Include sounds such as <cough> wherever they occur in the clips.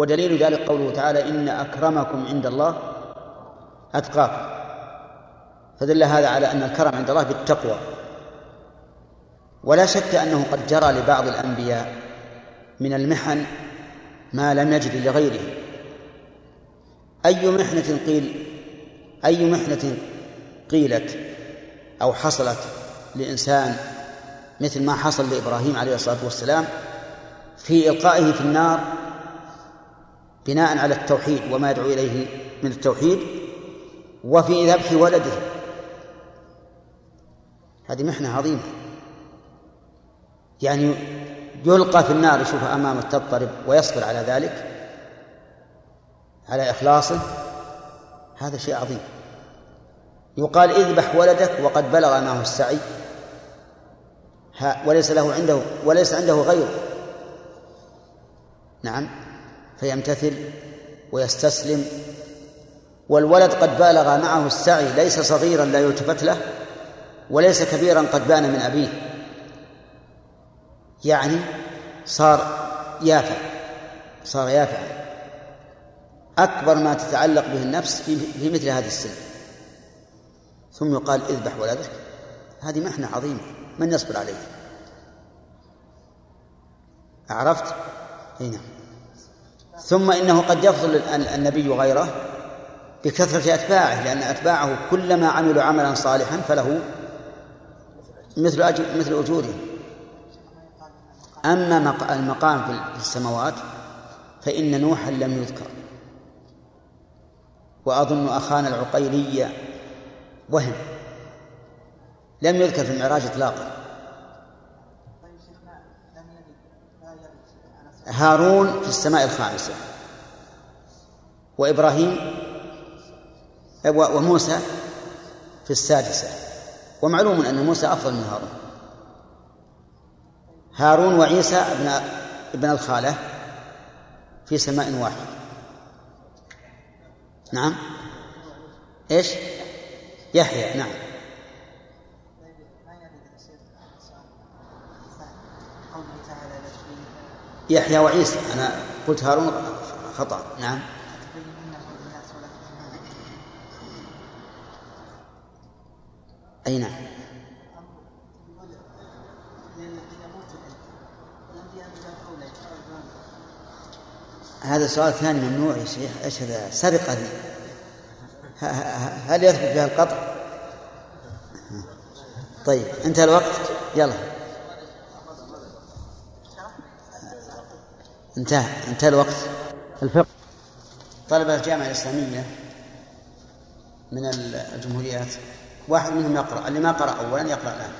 ودليل ذلك قوله تعالى إن أكرمكم عند الله أتقاكم. فدل هذا على أن الكرم عند الله بالتقوى. ولا شك أنه قد جرى لبعض الأنبياء من المحن ما لم يجد لغيره. أي محنة قيل أي محنة قيلت أو حصلت لإنسان مثل ما حصل لإبراهيم عليه الصلاة والسلام في إلقائه في النار بناء على التوحيد وما يدعو إليه من التوحيد وفي ذبح ولده. هذه محنة عظيمة. يعني يلقى في النار يشوف أمامه تضطرب ويصبر على ذلك على إخلاصه هذا شيء عظيم. يقال اذبح ولدك وقد بلغ معه السعي. وليس له عنده وليس عنده غيره. نعم. فيمتثل ويستسلم والولد قد بالغ معه السعي ليس صغيرا لا يلتفت له وليس كبيرا قد بان من أبيه. يعني صار يافع صار يافع. أكبر ما تتعلق به النفس في مثل هذا السن. ثم يقال اذبح ولدك. هذه محنة عظيمة من يصبر عليها؟ عرفت؟ إي نعم. ثم إنه قد يفضل النبي غيره بكثرة أتباعه لأن أتباعه كلما عملوا عملا صالحا فله مثل أجر مثل أجورهم أما المقام في السماوات فإن نوحا لم يذكر. وأظن أخانا العقيلي وهم. لم يذكر في المعراج إطلاقا. هارون في السماء الخامسة. وإبراهيم وموسى في السادسة. ومعلوم أن موسى أفضل من هارون. هارون وعيسى ابن ابن الخالة في سماء واحد. نعم؟ إيش؟ يحيى نعم. يحيى وعيسى. أنا قلت هارون خطأ. نعم. أي نعم. هذا سؤال ثاني ممنوع يا شيخ. إيش هذا؟ سرقة هل يثبت فيها القطع؟ طيب انتهى الوقت. يلا. انتهى انتهى الوقت. الفقه. طلبة الجامعة الإسلامية من الجمهوريات واحد منهم يقرأ اللي ما قرأ أولا يقرأ الآن.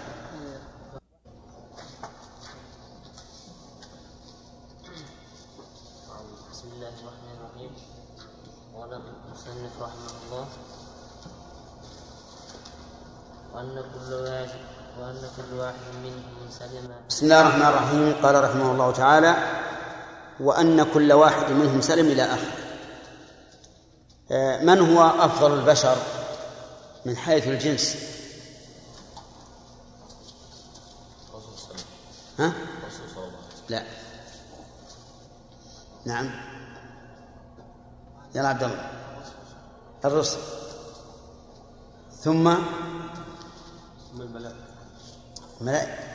بسم الله الرحمن الرحيم. قال المصنف رحمه الله وأن كل واحد وأن كل واحد منهم سلم. بسم الله الرحمن الرحيم. قال رحمه الله تعالى وأن كل واحد منهم سلم إلى آخره من هو أفضل البشر من حيث الجنس؟ ها؟ لا. نعم. يا عبد الله. الرسل. ثم؟ الملائكة.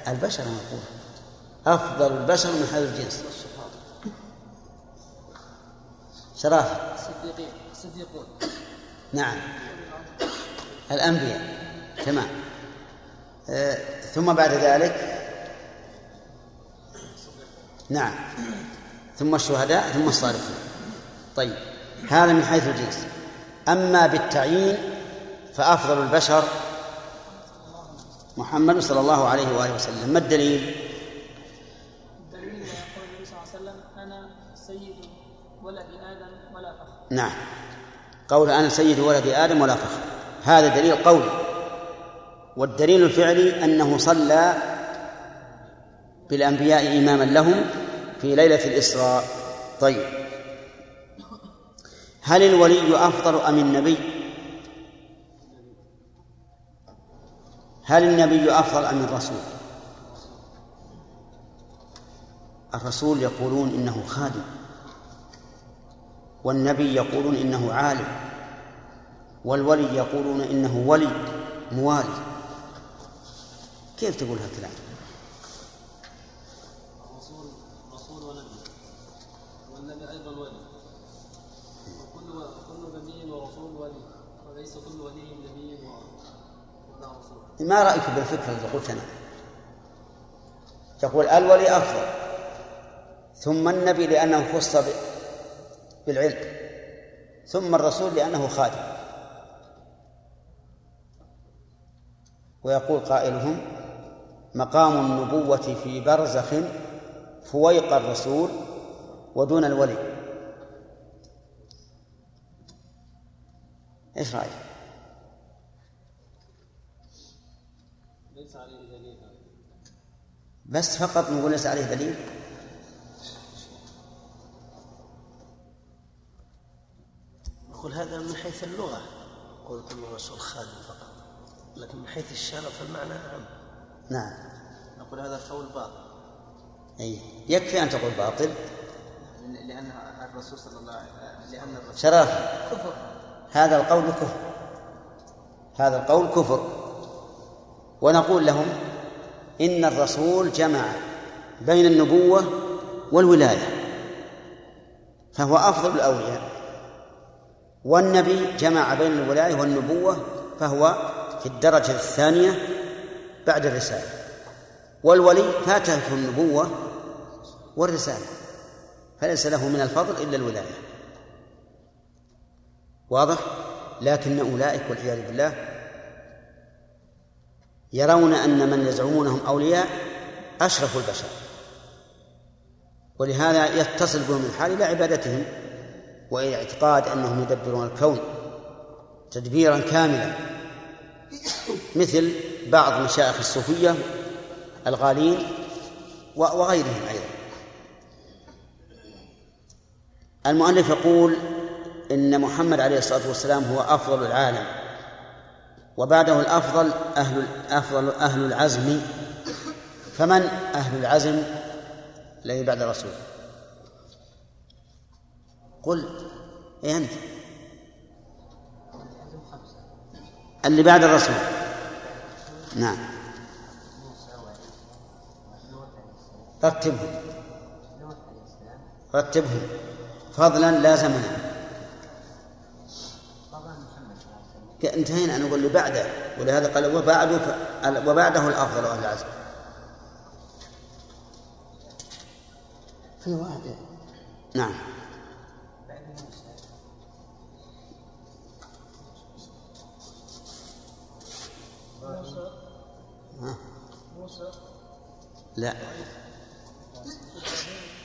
البشر نقول أفضل البشر من حيث الجنس. شرافة الصديقين الصديقون. نعم. الأنبياء. تمام. آه، ثم بعد ذلك؟ نعم. ثم الشهداء ثم الصالحون. طيب. هذا من حيث الجنس. أما بالتعيين فأفضل البشر محمد صلى الله عليه وآله وسلم. ما الدليل؟ الدليل؟ نعم. قول أنا سيد ولد آدم ولا فخر. هذا دليل قولي. والدليل الفعلي أنه صلى بالأنبياء إماما لهم في ليلة الإسراء. طيب. هل الولي أفضل أم النبي؟ هل النبي أفضل أم الرسول؟ الرسول يقولون إنه خادم. والنبي يقولون إنه عالم والولي يقولون إنه ولي موالي كيف تقول هالكلام؟ رسول رسول ونبي والنبي أيضا ولي وكل كل نبي ورسول ولي وليس كل ولي نبي ورسول ما رأيك بالفكرة اللي قلت أنا؟ تقول الولي أفضل ثم النبي لأنه خص بالعلم. ثم الرسول لأنه خادم. ويقول قائلهم مقام النبوة في برزخ فويق الرسول ودون الولي. إيش رأيك؟ ليس عليه دليل بس فقط نقول ليس عليه دليل نقول هذا من حيث اللغة. قول كل الرسول خادم فقط لكن من حيث الشرع فالمعنى أعم. نعم. نقول هذا قول باطل. أي. يكفي أن تقول باطل. لأن الرسول صلى الله عليه وسلم لأن الرسول شرافة كفر. هذا القول كفر. هذا القول كفر. ونقول لهم إن الرسول جمع بين النبوة والولاية فهو أفضل الأولياء. والنبي جمع بين الولاية والنبوة فهو في الدرجة الثانية بعد الرسالة. والولي فاته النبوة والرسالة فليس له من الفضل إلا الولاية. واضح؟ لكن أولئك والعياذ بالله يرون أن من يزعمونهم أولياء أشرف البشر ولهذا يتصل بهم الحال إلى عبادتهم. وإلى اعتقاد أنهم يدبرون الكون تدبيرا كاملا. مثل بعض مشايخ الصوفية الغالين وغيرهم أيضا. المؤلف يقول إن محمد عليه الصلاة والسلام هو أفضل العالم وبعده الأفضل أهل أفضل أهل العزم. فمن أهل العزم؟ الذي بعد الرسول. قل إيه أنت. اللي بعد الرسول. نعم. رتبهم. رتبهم. فضلا لا زمنا. انتهينا. نقول اللي بعده. ولهذا قال وبعده ف... وبعده الأفضل أهل العزم. في واحد نعم. لا.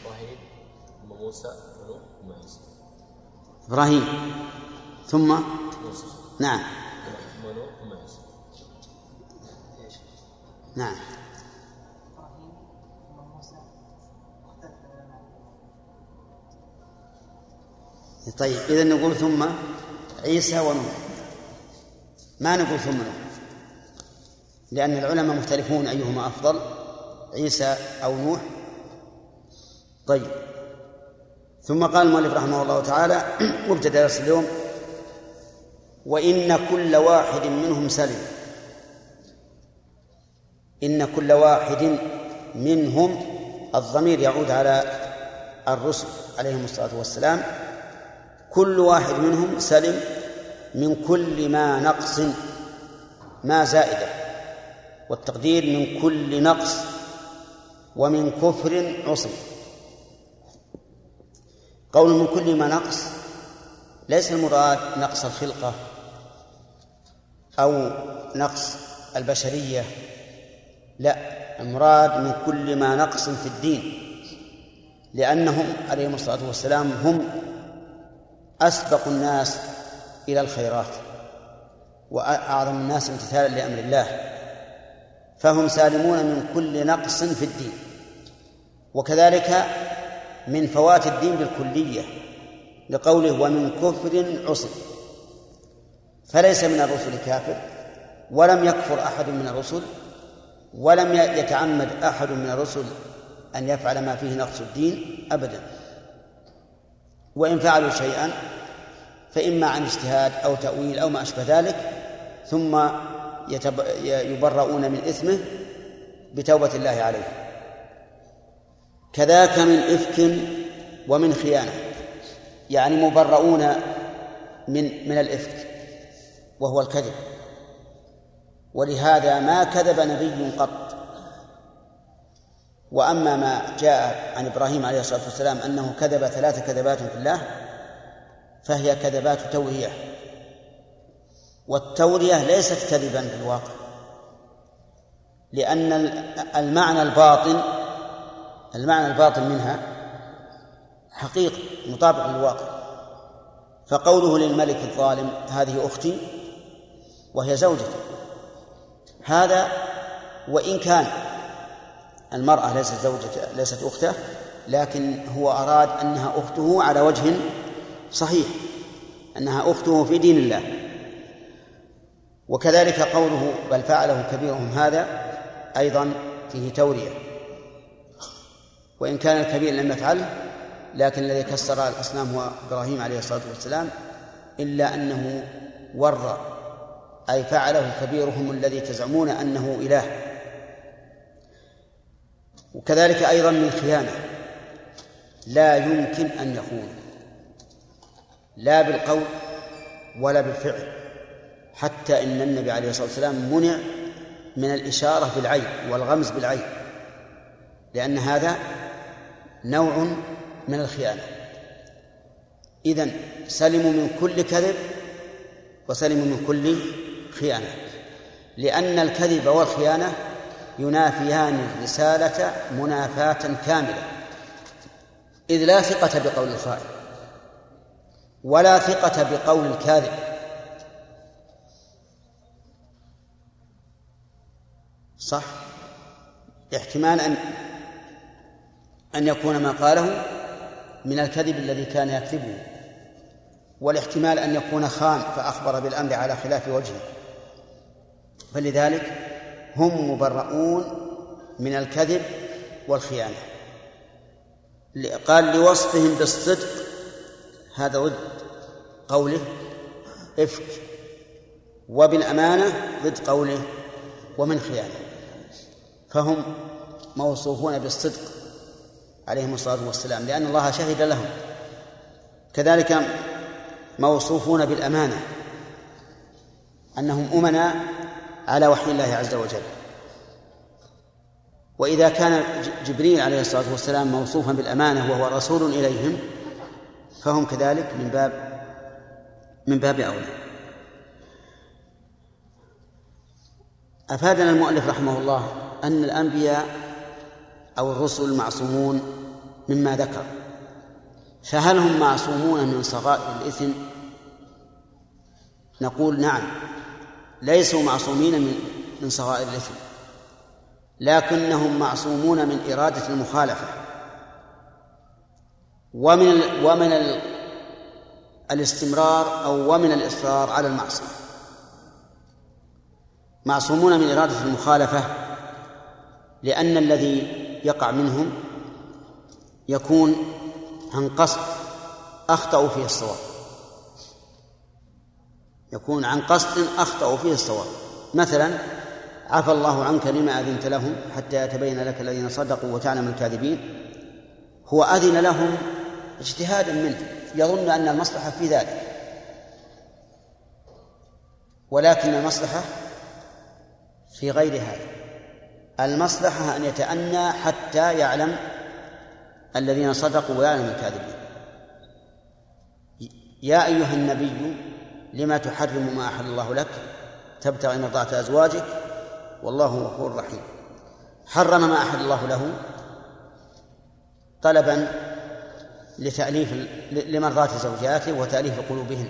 إبراهيم وموسى ونوح وعيسى إبراهيم. ثم؟ موسى. نعم. ونوح وعيسى نعم. طيب إذا نقول ثم عيسى ونوح. ما نقول ثم نوح؟ لأن العلماء مختلفون أيهما أفضل. عيسى أو نوح. طيب. ثم قال المؤلف رحمه الله تعالى <clears throat> مبتدأ درس اليوم وإن كل واحد منهم سلم. إن كل واحد منهم الضمير يعود على الرسل عليهم الصلاة والسلام. كل واحد منهم سلم من كل ما نقص ما زائدة. والتقدير من كل نقص. ومن كفر عصم قول من كل ما نقص ليس المراد نقص الخلقة أو نقص البشرية لا المراد من كل ما نقص في الدين لأنهم عليهم الصلاة والسلام هم أسبق الناس إلى الخيرات وأعظم الناس امتثالا لأمر الله. فهم سالمون من كل نقص في الدين وكذلك من فوات الدين بالكلية لقوله ومن كفر عصر فليس من الرسل كافر ولم يكفر أحد من الرسل ولم يتعمد أحد من الرسل أن يفعل ما فيه نقص الدين أبدا. وإن فعلوا شيئا فإما عن اجتهاد أو تأويل أو ما أشبه ذلك ثم يتب... يبرؤون من إثمه بتوبة الله عليه. كذاك من إفك ومن خيانة. يعني مبرؤون من من الإفك وهو الكذب. ولهذا ما كذب نبي قط. وأما ما جاء عن إبراهيم عليه الصلاة والسلام أنه كذب ثلاث كذبات في الله فهي كذبات توهية. والتورية ليست كذبا في الواقع لأن المعنى الباطن المعنى الباطن منها حقيقي مطابق للواقع. فقوله للملك الظالم هذه أختي وهي زوجتي. هذا وإن كان المرأة ليست زوجته ليست أخته لكن هو أراد أنها أخته على وجه صحيح أنها أخته في دين الله. وكذلك قوله بل فعله كبيرهم هذا أيضا فيه تورية وإن كان الكبير لم يفعله لكن الذي كسر الأصنام هو إبراهيم عليه الصلاة والسلام إلا أنه ور أي فعله كبيرهم الذي تزعمون أنه إله. وكذلك أيضا من خيانة لا يمكن أن يخون لا بالقول ولا بالفعل. حتى إن النبي عليه الصلاة والسلام منع من الإشارة بالعين والغمز بالعين لأن هذا نوع من الخيانة. إذن سلموا من كل كذب وسلموا من كل خيانة لأن الكذب والخيانة ينافيان الرسالة منافاة كاملة. إذ لا ثقة بقول الخائن ولا ثقة بقول الكاذب صح؟ احتمال أن أن يكون ما قاله من الكذب الذي كان يكذبه والاحتمال أن يكون خان فأخبر بالأمر على خلاف وجهه. فلذلك هم مبرؤون من الكذب والخيانة. قال لوصفهم بالصدق هذا ضد قوله إفك وبالأمانة ضد قوله ومن خيانة. فهم موصوفون بالصدق عليهم الصلاة والسلام لأن الله شهد لهم. كذلك موصوفون بالأمانة أنهم أمناء على وحي الله عز وجل. وإذا كان جبريل عليه الصلاة والسلام موصوفا بالأمانة وهو رسول إليهم فهم كذلك من باب من باب أولى. أفادنا المؤلف رحمه الله أن الأنبياء أو الرسل معصومون مما ذكر. فهل هم معصومون من صغائر الإثم؟ نقول نعم ليسوا معصومين من من صغائر الإثم لكنهم معصومون من إرادة المخالفة. ومن ومن ال الاستمرار أو ومن الإصرار على المعصية. معصومون من إرادة المخالفة لأن الذي يقع منهم يكون عن قصد أخطأوا فيه الصواب. يكون عن قصد أخطأوا فيه الصواب. مثلا عفى الله عنك لما أذنت لهم حتى يتبين لك الذين صدقوا وتعلم الكاذبين. هو أذن لهم اجتهادا منه. يظن أن المصلحة في ذلك. ولكن المصلحة في غير هذا. المصلحة أن يتأنى حتى يعلم الذين صدقوا ويعلم الكاذبين. يا أيها النبي لما تحرم ما أحل الله لك؟ تبتغي مرضاة أزواجك والله غفور رحيم. حرم ما أحل الله له طلبا لتأليف لمرضاة زوجاته وتأليف قلوبهن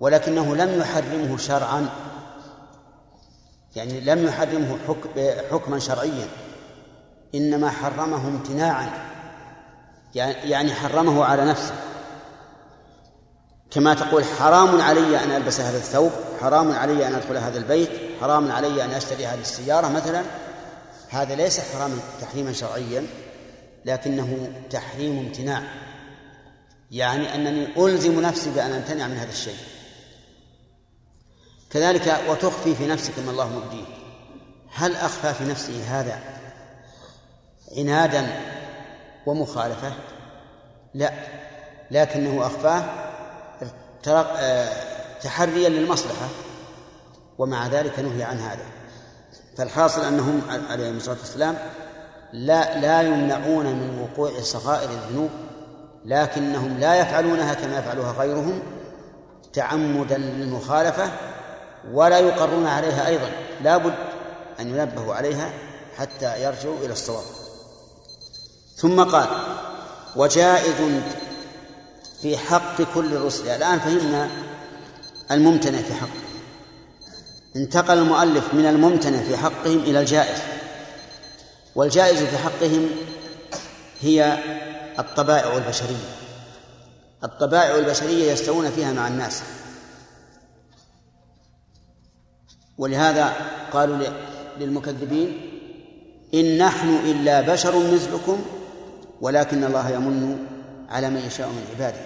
ولكنه لم يحرمه شرعا. يعني لم يحرمه حكما شرعيا إنما حرمه امتناعا يعني-, يعني حرمه على نفسه. كما تقول حرام علي أن ألبس هذا الثوب حرام علي أن أدخل هذا البيت حرام علي أن أشتري هذه السيارة مثلا هذا ليس حراما تحريما شرعيا لكنه تحريم امتناع. يعني أنني ألزم نفسي بأن أمتنع من هذا الشيء. كذلك وتخفي في نفسك ما الله مبديه. هل أخفى في نفسه هذا عنادا ومخالفة؟ لا لكنه أخفاه تحريا للمصلحة ومع ذلك نهي عن هذا. فالحاصل أنهم عليهم الصلاة والسلام لا لا يمنعون من وقوع صغائر الذنوب لكنهم لا يفعلونها كما يفعلها غيرهم تعمدا للمخالفة ولا يقرون عليها أيضا. لا بد أن ينبهوا عليها حتى يرجعوا إلى الصواب. ثم قال وجائز في حق كل الرسل. الآن فهمنا الممتنع في حقه. انتقل المؤلف من الممتنع في حقهم إلى الجائز. والجائز في حقهم هي الطبائع البشرية. الطبائع البشرية يستوون فيها مع الناس. ولهذا قالوا للمكذبين إن نحن إلا بشر مثلكم ولكن الله يمن على من يشاء من عباده.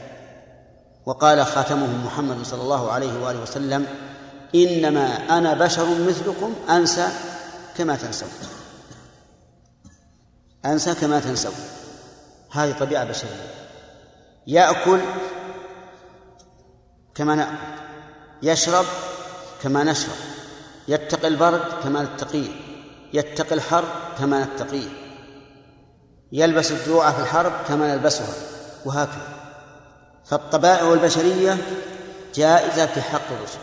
وقال خاتمهم محمد صلى الله عليه وآله وسلم إنما أنا بشر مثلكم أنسى كما تنسون. أنسى كما تنسون. هذه طبيعة بشرية. يأكل كما نأكل يشرب كما نشرب. يتقي البرد كما نتقيه يتقي الحر كما نتقيه يلبس الدروع في الحرب كما نلبسها وهكذا. فالطبائع البشرية جائزة في حق الرسل.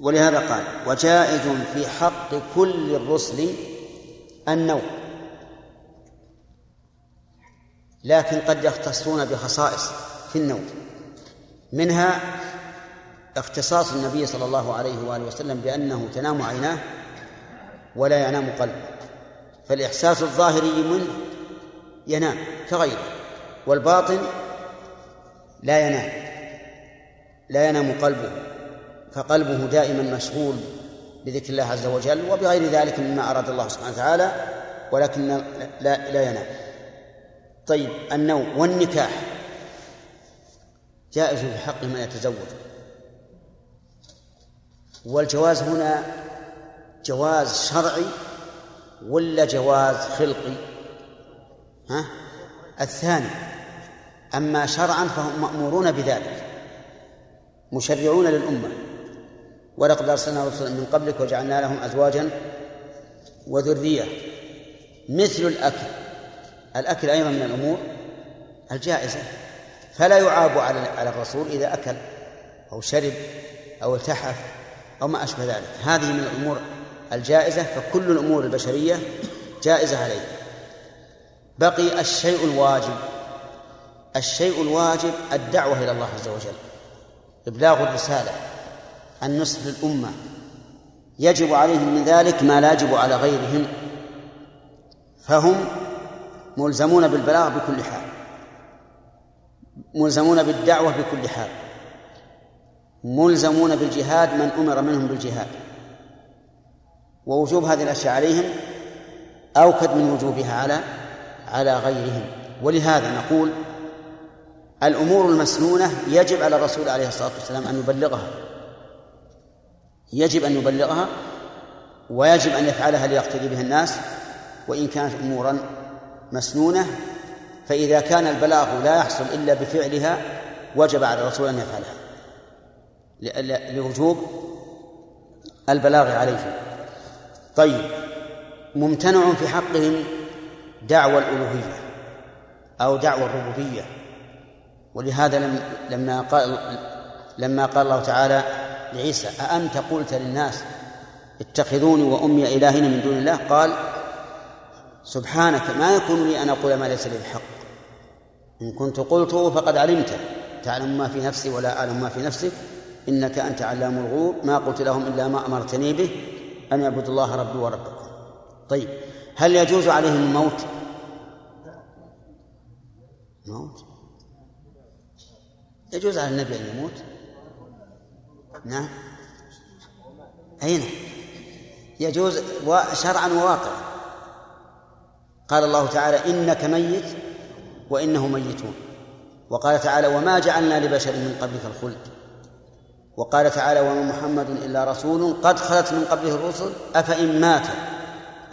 ولهذا قال وجائز في حق كل الرسل النوم لكن قد يختصون بخصائص في النوم منها اختصاص النبي صلى الله عليه وآله وسلم بأنه تنام عيناه ولا ينام قلبه فالإحساس الظاهري منه ينام كغيره والباطن لا ينام لا ينام قلبه فقلبه دائما مشغول بذكر الله عز وجل وبغير ذلك مما أراد الله سبحانه وتعالى ولكن لا, لا ينام. طيب النوم والنكاح جائز في حق من يتزوج. والجواز هنا جواز شرعي ولا جواز خلقي؟ ها؟ الثاني أما شرعا فهم مأمورون بذلك مشرعون للأمة. ولقد أرسلنا رسلا من قبلك وجعلنا لهم أزواجا وذرية. مثل الأكل الأكل أيضا من الأمور الجائزة. فلا يعاب على على الرسول إذا أكل أو شرب أو التحف. أو ما أشبه ذلك. هذه من الأمور الجائزة فكل الأمور البشرية جائزة عليه بقي الشيء الواجب. الشيء الواجب الدعوة إلى الله عز وجل. إبلاغ الرسالة النصح للأمة. يجب عليهم من ذلك ما لا يجب على غيرهم. فهم ملزمون بالبلاغ بكل حال. ملزمون بالدعوة بكل حال. ملزمون بالجهاد من أمر منهم بالجهاد. ووجوب هذه الأشياء عليهم أوكد من وجوبها على على غيرهم. ولهذا نقول الأمور المسنونة يجب على الرسول عليه الصلاة والسلام أن يبلغها. يجب أن يبلغها ويجب أن يفعلها ليقتدي بها الناس. وإن كانت أمورا مسنونة فإذا كان البلاغ لا يحصل إلا بفعلها وجب على الرسول أن يفعلها. لوجوب البلاغ عليه طيب ممتنع في حقهم دعوى الألوهية أو دعوى الربوبية. ولهذا لم لما قال لما قال الله تعالى لعيسى أأنت قلت للناس اتخذوني وأمي إلهين من دون الله؟ قال سبحانك ما يكون لي أن أقول ما ليس لي بحق. إن كنت قلته فقد علمته. تعلم ما في نفسي ولا أعلم ما في نفسك إنك أنت علام الغيوب. ما قلت لهم إلا ما أمرتني به أن يعبدوا الله ربي وربكم. طيب هل يجوز عليهم الموت؟ موت؟ يجوز على النبي أن يموت؟ نعم. أين؟ يجوز شرعا وواقعا. قال الله تعالى إنك ميت وإنه ميتون. وقال تعالى وما جعلنا لبشر من قبلك الخلد. وقال تعالى وما محمد إلا رسول قد خلت من قبله الرسل أفإن مات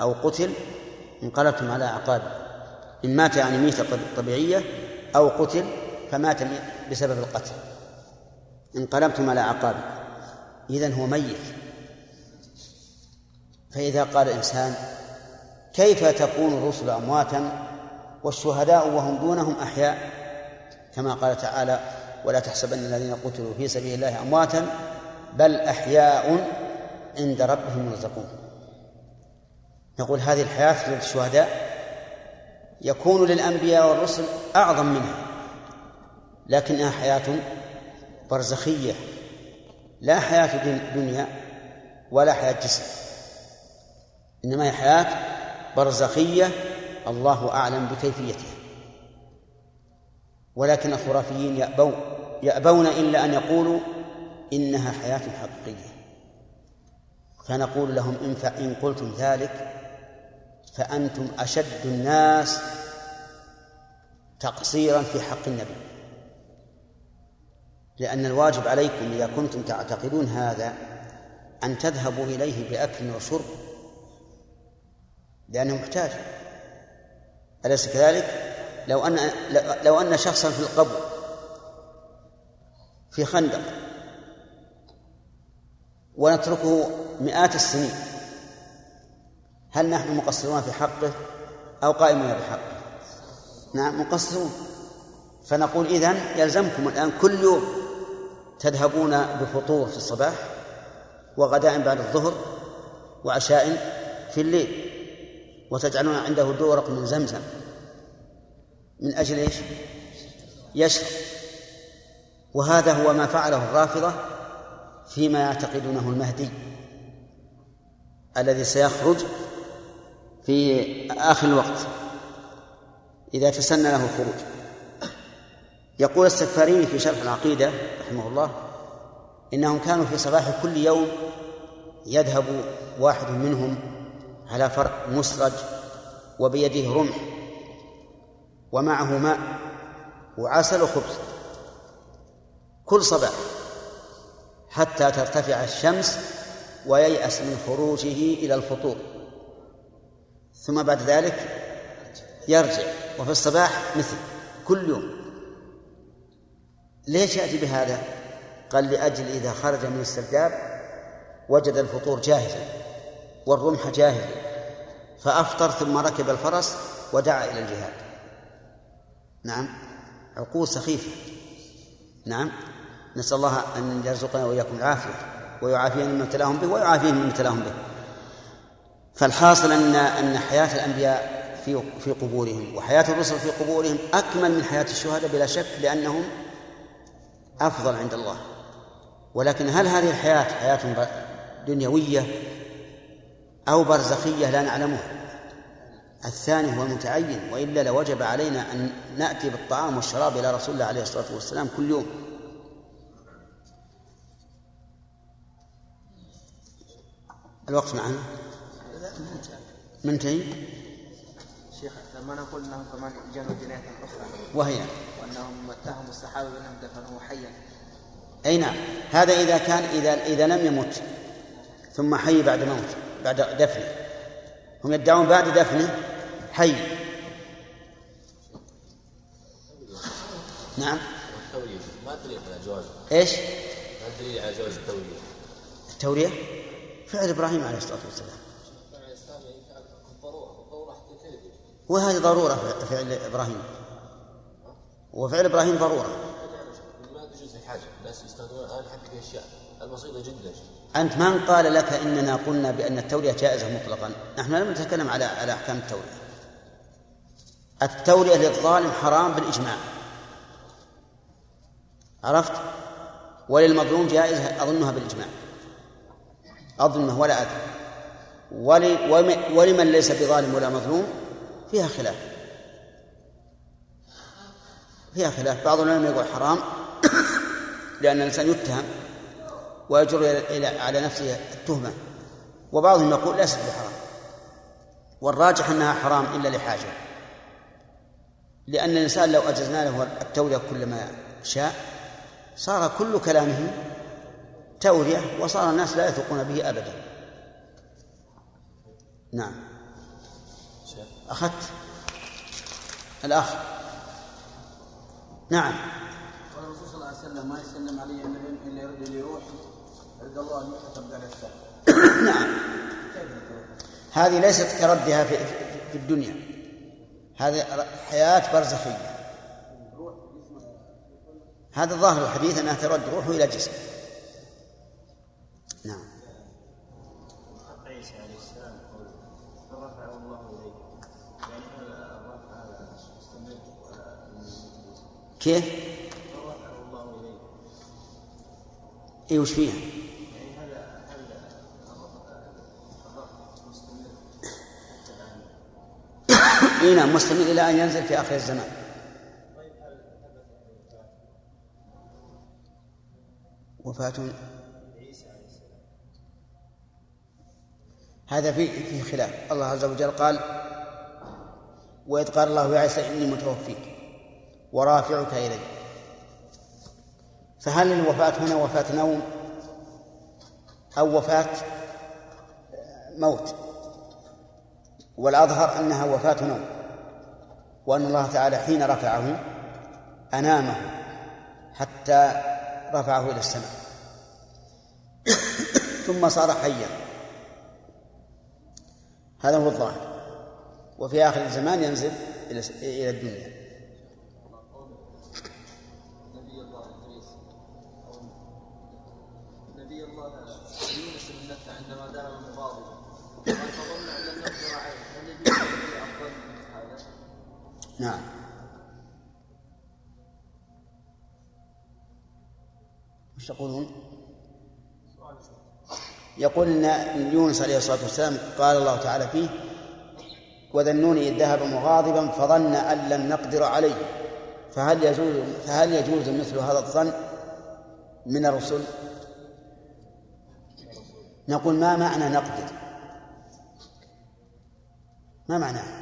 أو قتل انقلبتم على أعقابكم إن مات يعني ميتة طبيعية أو قتل فمات بسبب القتل. انقلبتم على أعقابكم إذن هو ميت. فإذا قال إنسان كيف تكون الرسل أمواتا والشهداء وهم دونهم أحياء؟ كما قال تعالى ولا تحسبن الذين قتلوا في سبيل الله أمواتا بل أحياء عند ربهم يرزقون. نقول هذه الحياة للشهداء يكون للأنبياء والرسل أعظم منها لكنها حياة برزخية لا حياة دنيا ولا حياة جسم إنما هي حياة برزخية الله أعلم بكيفيتها. ولكن الخرافيين يأبون يأبون إلا أن يقولوا إنها حياة حقيقية. فنقول لهم إن, إن قلتم ذلك فأنتم أشد الناس تقصيرا في حق النبي. لأن الواجب عليكم إذا كنتم تعتقدون هذا أن تذهبوا إليه بأكل وشرب لأنه محتاج. أليس كذلك؟ لو أن لو أن شخصا في القبر في خندق ونتركه مئات السنين هل نحن مقصرون في حقه أو قائمون بحقه؟ نعم مقصرون. فنقول إذن يلزمكم الآن كل يوم تذهبون بفطور في الصباح وغداء بعد الظهر وعشاء في الليل وتجعلون عنده دورق من زمزم. من أجل إيش؟ يشرب وهذا هو ما فعله الرافضة فيما يعتقدونه المهدي الذي سيخرج في آخر الوقت إذا تسنى له الخروج. يقول السفاريني في شرح العقيدة رحمه الله إنهم كانوا في صباح كل يوم يذهب واحد منهم على فرق مسرج وبيده رمح ومعه ماء وعسل وخبز. كل صباح حتى ترتفع الشمس وييأس من خروجه إلى الفطور. ثم بعد ذلك يرجع. وفي الصباح مثل كل يوم. ليش يأتي بهذا؟ قال لأجل إذا خرج من السرداب وجد الفطور جاهزا والرمح جاهزا. فأفطر ثم ركب الفرس ودعا إلى الجهاد. نعم. عقول سخيفة. نعم. نسأل الله أن يرزقنا وإياكم العافية ويعافينا مما ابتلاهم به ويعافيهم مما ابتلاهم به. فالحاصل أن أن حياة الأنبياء في في قبورهم وحياة الرسل في قبورهم أكمل من حياة الشهداء بلا شك لأنهم أفضل عند الله. ولكن هل هذه الحياة حياة دنيوية أو برزخية؟ لا نعلمها. الثاني هو المتعين وإلا لوجب علينا أن نأتي بالطعام والشراب إلى رسول الله عليه الصلاة والسلام كل يوم. الوقت معنا؟ منتهي؟ شيخ لما نقول إنهم كمان جنوا جناية أخرى؟ وهي؟ وأنهم اتهموا الصحابة بأنهم دفنوه حيا. أي نعم. هذا إذا كان إذا إذا لم يمت ثم حي بعد موت بعد دفنه. هم يدعون بعد دفنه؟ حي. نعم. التورية ما دليل على جواز إيش؟ ما دليل على جواز التورية. التورية فعل إبراهيم عليه الصلاة والسلام. وهذه ضرورة فعل إبراهيم. وفعل إبراهيم ضرورة. ما تجوز الحاجة الناس يستخدمون الآن حتى في أشياء البسيطة جدا. أنت من قال لك إننا قلنا بأن التوريه جائزة مطلقا؟ نحن لم نتكلم على على أحكام التوريه التوريه للظالم حرام بالإجماع. عرفت؟ وللمظلوم جائزة أظنها بالإجماع. أظنه ولا أدري. ول- ولمن ليس بظالم ولا مظلوم؟ فيها خلاف. فيها خلاف. بعض العلماء يقول حرام <coughs> لأن الإنسان يتهم. ويجر على نفسه التهمة. وبعضهم يقول ليست بحرام. والراجح أنها حرام إلا لحاجة. لأن الإنسان لو أجزنا له التورية كلما شاء صار كل كلامه تورية وصار الناس لا يثقون به أبدا. نعم. أخذت؟ الأخ. نعم. والرسول صلى الله عليه وسلم ما يسلم عليه إلا يرد لي الله نعم. هذه ليست كردها في, في الدنيا. هذه حياة برزخية. هذا ظاهر الحديث أنها ترد روحه إلى جسمه نعم. عيسى عليه السلام يقول فرفعه الله اليه يعني هذا الرفع هذا مستمر ولا كيف؟ الله اي وش فيها؟ يعني هذا هل الرفع مستمر حتى الان اي نعم مستمر إلى أن ينزل في آخر الزمان. وفاة. هذا في في خلاف. الله عز وجل قال وإذ قال الله يا عيسى إني متوفيك ورافعك إلي فهل الوفاة هنا وفاة نوم أو وفاة موت؟ والأظهر أنها وفاة نوم وأن الله تعالى حين رفعه أنامه حتى رفعه إلى السماء. <coughs> ثم صار حيا. هذا هو الظاهر. وفي آخر الزمان ينزل إلى الدنيا نبي الله ادريس أو نبي الله يونس بن متى عندما ذهب مغاضبا قال فظن ان لم نقدر عليه هل يجوز له افضل من هذا؟ نعم وش تقولون؟ يقول إن يونس عليه الصلاة والسلام قال الله تعالى فيه وذنوني إذ ذهب مغاضبا فظن أن لم نقدر عليه فهل يجوز فهل يجوز مثل هذا الظن من الرسل؟ نقول ما معنى نقدر؟ ما معناه؟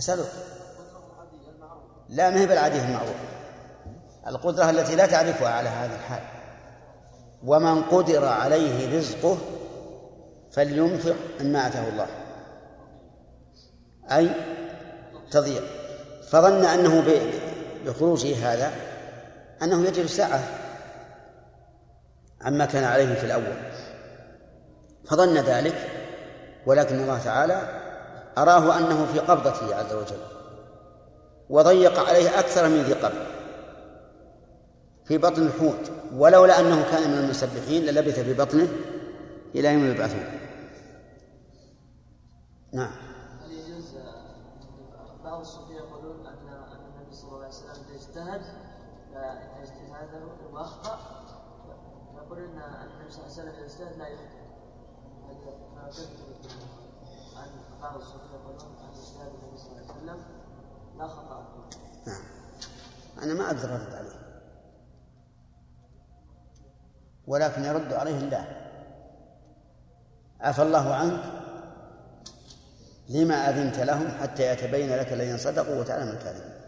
أسألك لا ما هي بالعادية المعروفة القدرة التي لا تعرفها على هذا الحال. ومن قدر عليه رزقه فلينفق مما آتاه الله. أي تضيع فظن أنه بخروجه هذا أنه يجري الساعة. عما كان عليه في الأول. فظن ذلك ولكن الله تعالى أراه أنه في قبضته عز وجل وضيق عليه أكثر من ذي قبل في بطن الحوت ولولا أنه كان من المسبحين للبث في بطنه إلى يوم يبعثون. نعم. بعض الصوفية يقولون أن النبي صلى الله عليه وسلم إذا اجتهد فإن اجتهاده وأخطأ يقول أن النبي صلى الله عليه وسلم اجتهد لا يخطئ. صلى الله عليه وسلم لا فيه. نعم. أنا ما أقدر أرد عليه. ولكن يرد عليه الله. عفى الله عنك. لما أذنت لهم حتى يتبين لك الذين صدقوا وتعلم الكاذبين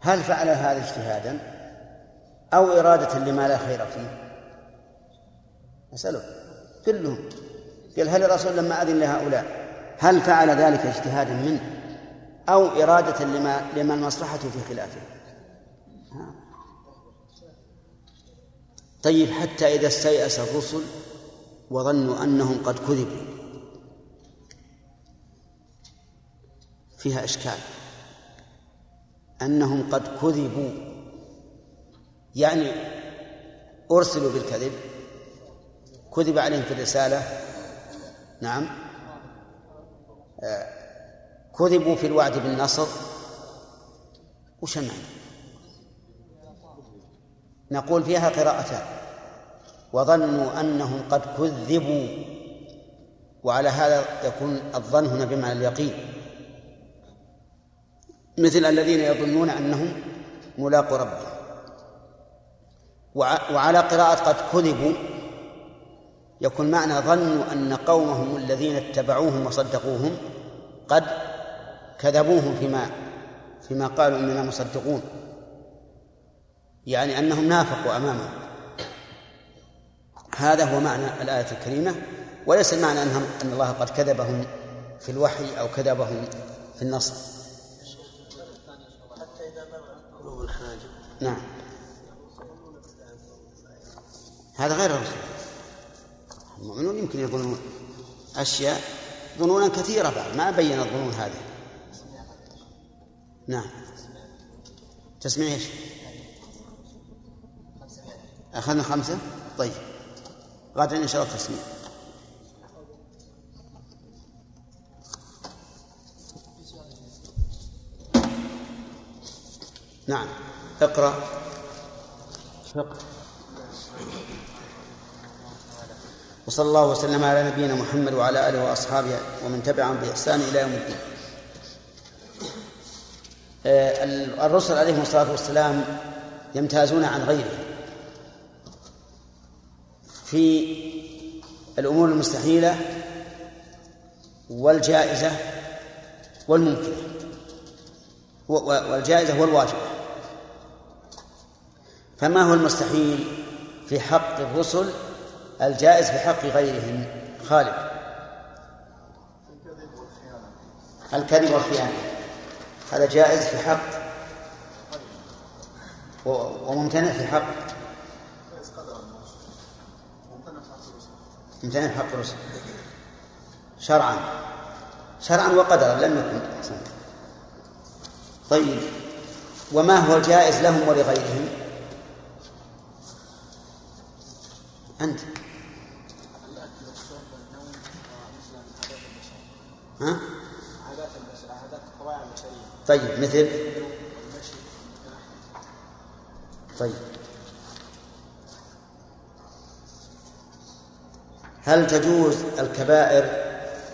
هل فعل هذا اجتهادا؟ أو إرادة لما لا خير فيه؟ أسأله كلهم. قال هل الرسول لما أذن لهؤلاء هل فعل ذلك اجتهادا منه أو إرادة لما لما المصلحة في خلافه. طيب حتى إذا استيأس الرسل وظنوا أنهم قد كذبوا. فيها إشكال. أنهم قد كذبوا. يعني أرسلوا بالكذب. كذب عليهم في الرسالة. نعم. كذبوا في الوعد بالنصر وش المعنى؟ نقول فيها قراءتان. وظنوا أنهم قد كذبوا وعلى هذا يكون الظن هنا بمعنى اليقين. مثل الذين يظنون أنهم ملاقوا ربهم. وعلى قراءة قد كذبوا يكون معنى ظنوا أن قومهم الذين اتبعوهم وصدقوهم قد كذبوهم فيما فيما قالوا إننا مصدقون. يعني أنهم نافقوا أمامه هذا هو معنى الآية الكريمة. وليس المعنى أنهم أن الله قد كذبهم في الوحي أو كذبهم في الحناجر نعم. هذا غير الرسول. المؤمنون يمكن يظنون أشياء ظنونا كثيرة بعد. ما بين الظنون هذه. نعم. تسميع إيش؟ أخذنا خمسة؟ طيب. غدا إن شاء الله تسميع. نعم. اقرأ. اقرأ وصلى الله وسلم على نبينا محمد وعلى آله وأصحابه ومن تبعهم بإحسان إلى يوم الدين. آه، الرسل عليهم الصلاة والسلام يمتازون عن غيرهم في الأمور المستحيلة والجائزة والممكنة والجائزة والواجبة فما هو المستحيل في حق الرسل الجائز في حق غيرهم. خالد. الكذب والخيانة. هذا جائز في حق. وممتنع في حق. ممتنع في حق الرسل. شرعا. شرعا وقدرا. لم يكن. طيب. وما هو الجائز لهم ولغيرهم؟ أنت. ها؟ عادات البشر عادات الطبائع البشرية طيب مثل طيب هل تجوز الكبائر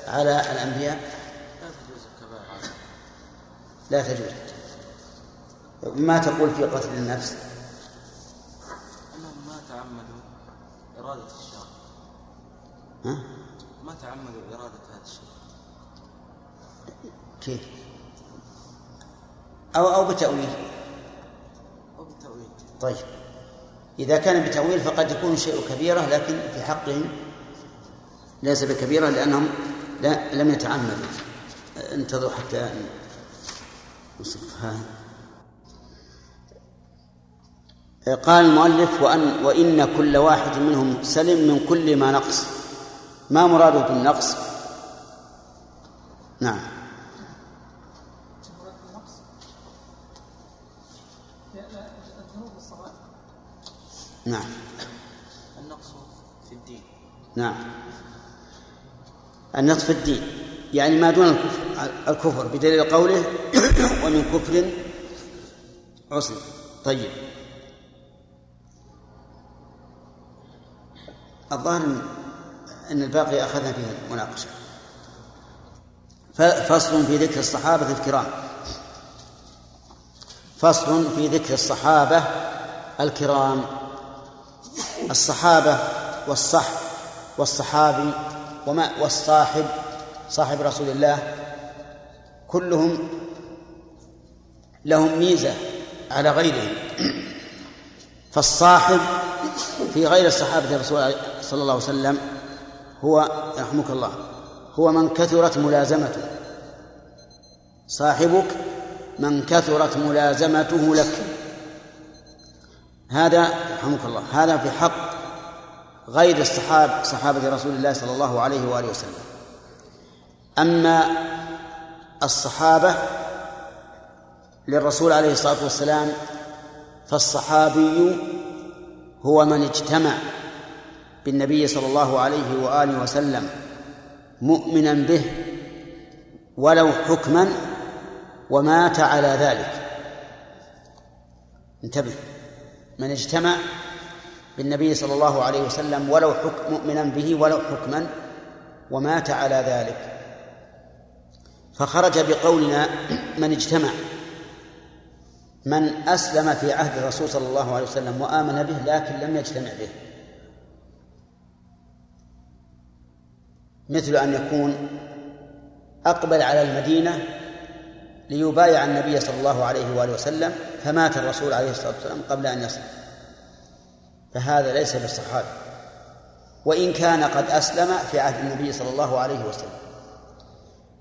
على الأنبياء؟ لا تجوز الكبائر لا تجوز ما تقول في قتل النفس؟ أنهم ما تعمدوا إرادة الشر ها؟ ما تعمدوا إرادة هذا الشر كيف؟ أو أو بتأويل. أو بالتأويل طيب. إذا كان بتأويل فقد يكون شيء كبيرة لكن في حقهم ليس بكبيرة لأنهم لا لم يتعمدوا. انتظروا حتى نصفها قال المؤلف وأن وإن كل واحد منهم سلم من كل ما نقص. ما مراده بالنقص؟ نعم مراد النقص لا لا الذنوب والصغائر نعم. النقص في الدين. نعم. النقص في الدين. يعني ما دون الكفر, الكفر بدليل قوله <coughs> ومن كفر عصي طيب. الظاهر ان الباقي أخذنا فيه المناقشة. فصل في ذكر الصحابة الكرام. فصل في ذكر الصحابة الكرام. الصحابة والصحب والصحابي وما والصاحب صاحب رسول الله كلهم لهم ميزة على غيرهم. فالصاحب في غير الصحابة الرسول صلى الله عليه وسلم هو يرحمك الله هو من كثرت ملازمته. صاحبك من كثرت ملازمته لك. هذا يرحمك الله هذا في حق غير الصحاب صحابة رسول الله صلى الله عليه وآله وسلم. أما الصحابة للرسول عليه الصلاة والسلام فالصحابي هو من اجتمع بالنبي صلى الله عليه وآله وسلم مؤمنا به ولو حكما ومات على ذلك. انتبه. من اجتمع بالنبي صلى الله عليه وسلم ولو حكم مؤمنا به ولو حكما ومات على ذلك. فخرج بقولنا من اجتمع من أسلم في عهد الرسول صلى الله عليه وسلم وآمن به لكن لم يجتمع به. مثل أن يكون أقبل على المدينة ليبايع النبي صلى الله عليه وآله وسلم فمات الرسول عليه الصلاة والسلام قبل أن يصل. فهذا ليس بالصحابي وإن كان قد أسلم في عهد النبي صلى الله عليه وسلم.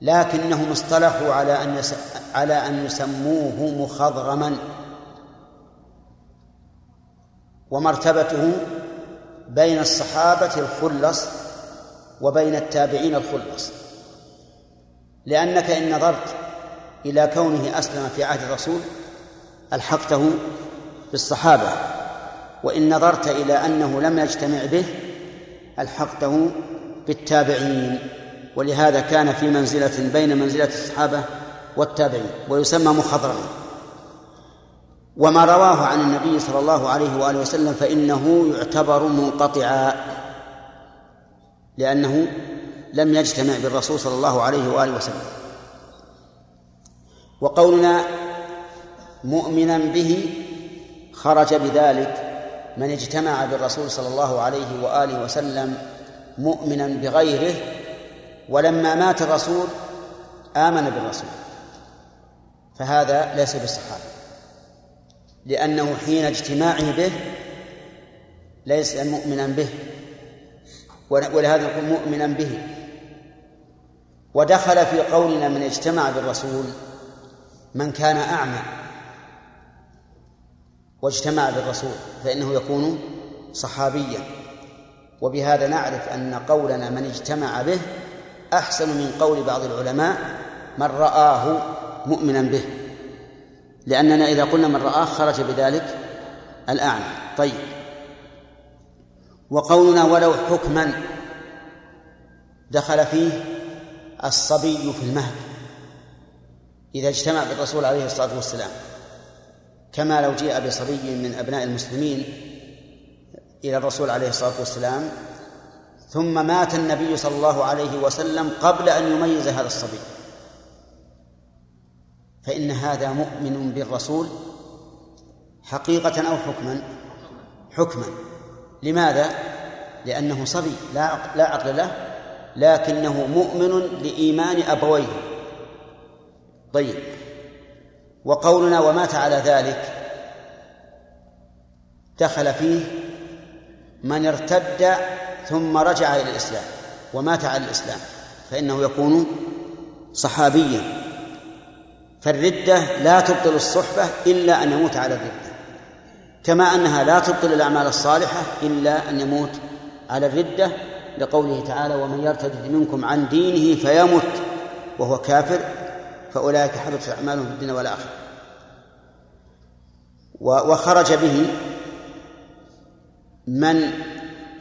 لكنهم اصطلحوا على أن. على أن يسموه مخضرما. ومرتبته بين الصحابة الخلص وبين التابعين الخلص. لأنك إن نظرت إلى كونه أسلم في عهد الرسول ألحقته بالصحابة. وإن نظرت إلى أنه لم يجتمع به ألحقته بالتابعين. ولهذا كان في منزلة بين منزلة الصحابة والتابعين ويسمى مخضرما وما رواه عن النبي صلى الله عليه وآله وسلم فإنه يعتبر منقطعا لأنه لم يجتمع بالرسول صلى الله عليه وآله وسلم. وقولنا مؤمنا به خرج بذلك من اجتمع بالرسول صلى الله عليه وآله وسلم مؤمنا بغيره ولما مات الرسول آمن بالرسول. فهذا ليس بالصحابة لأنه حين اجتماعه به ليس مؤمنا به ولهذا يكون مؤمنا به. ودخل في قولنا من اجتمع بالرسول من كان أعمى واجتمع بالرسول فإنه يكون صحابيا. وبهذا نعرف أن قولنا من اجتمع به أحسن من قول بعض العلماء من رآه مؤمنا به لأننا إذا قلنا من رآه خرج بذلك الأعمى. طيب. وقولنا ولو حكما دخل فيه الصبي في المهد. إذا اجتمع بالرسول عليه الصلاة والسلام كما لو جاء بصبي من أبناء المسلمين إلى الرسول عليه الصلاة والسلام ثم مات النبي صلى الله عليه وسلم قبل أن يميز هذا الصبي. فإن هذا مؤمن بالرسول حقيقة أو حكما؟ حكما. لماذا؟ لأنه صبي لا لا عقل له لكنه مؤمن لإيمان أبويه. طيب. وقولنا ومات على ذلك. دخل فيه من ارتد ثم رجع إلى الإسلام. ومات على الإسلام. فإنه يكون صحابيا. فالردة لا تبطل الصحبة إلا أن يموت على الردة. كما أنها لا تبطل الأعمال الصالحة إلا أن يموت على الردة. لقوله تعالى ومن يرتد منكم عن دينه فيمت. وهو كافر. فأولئك حبطت أعمالهم في الدنيا والآخرة. وخرج به من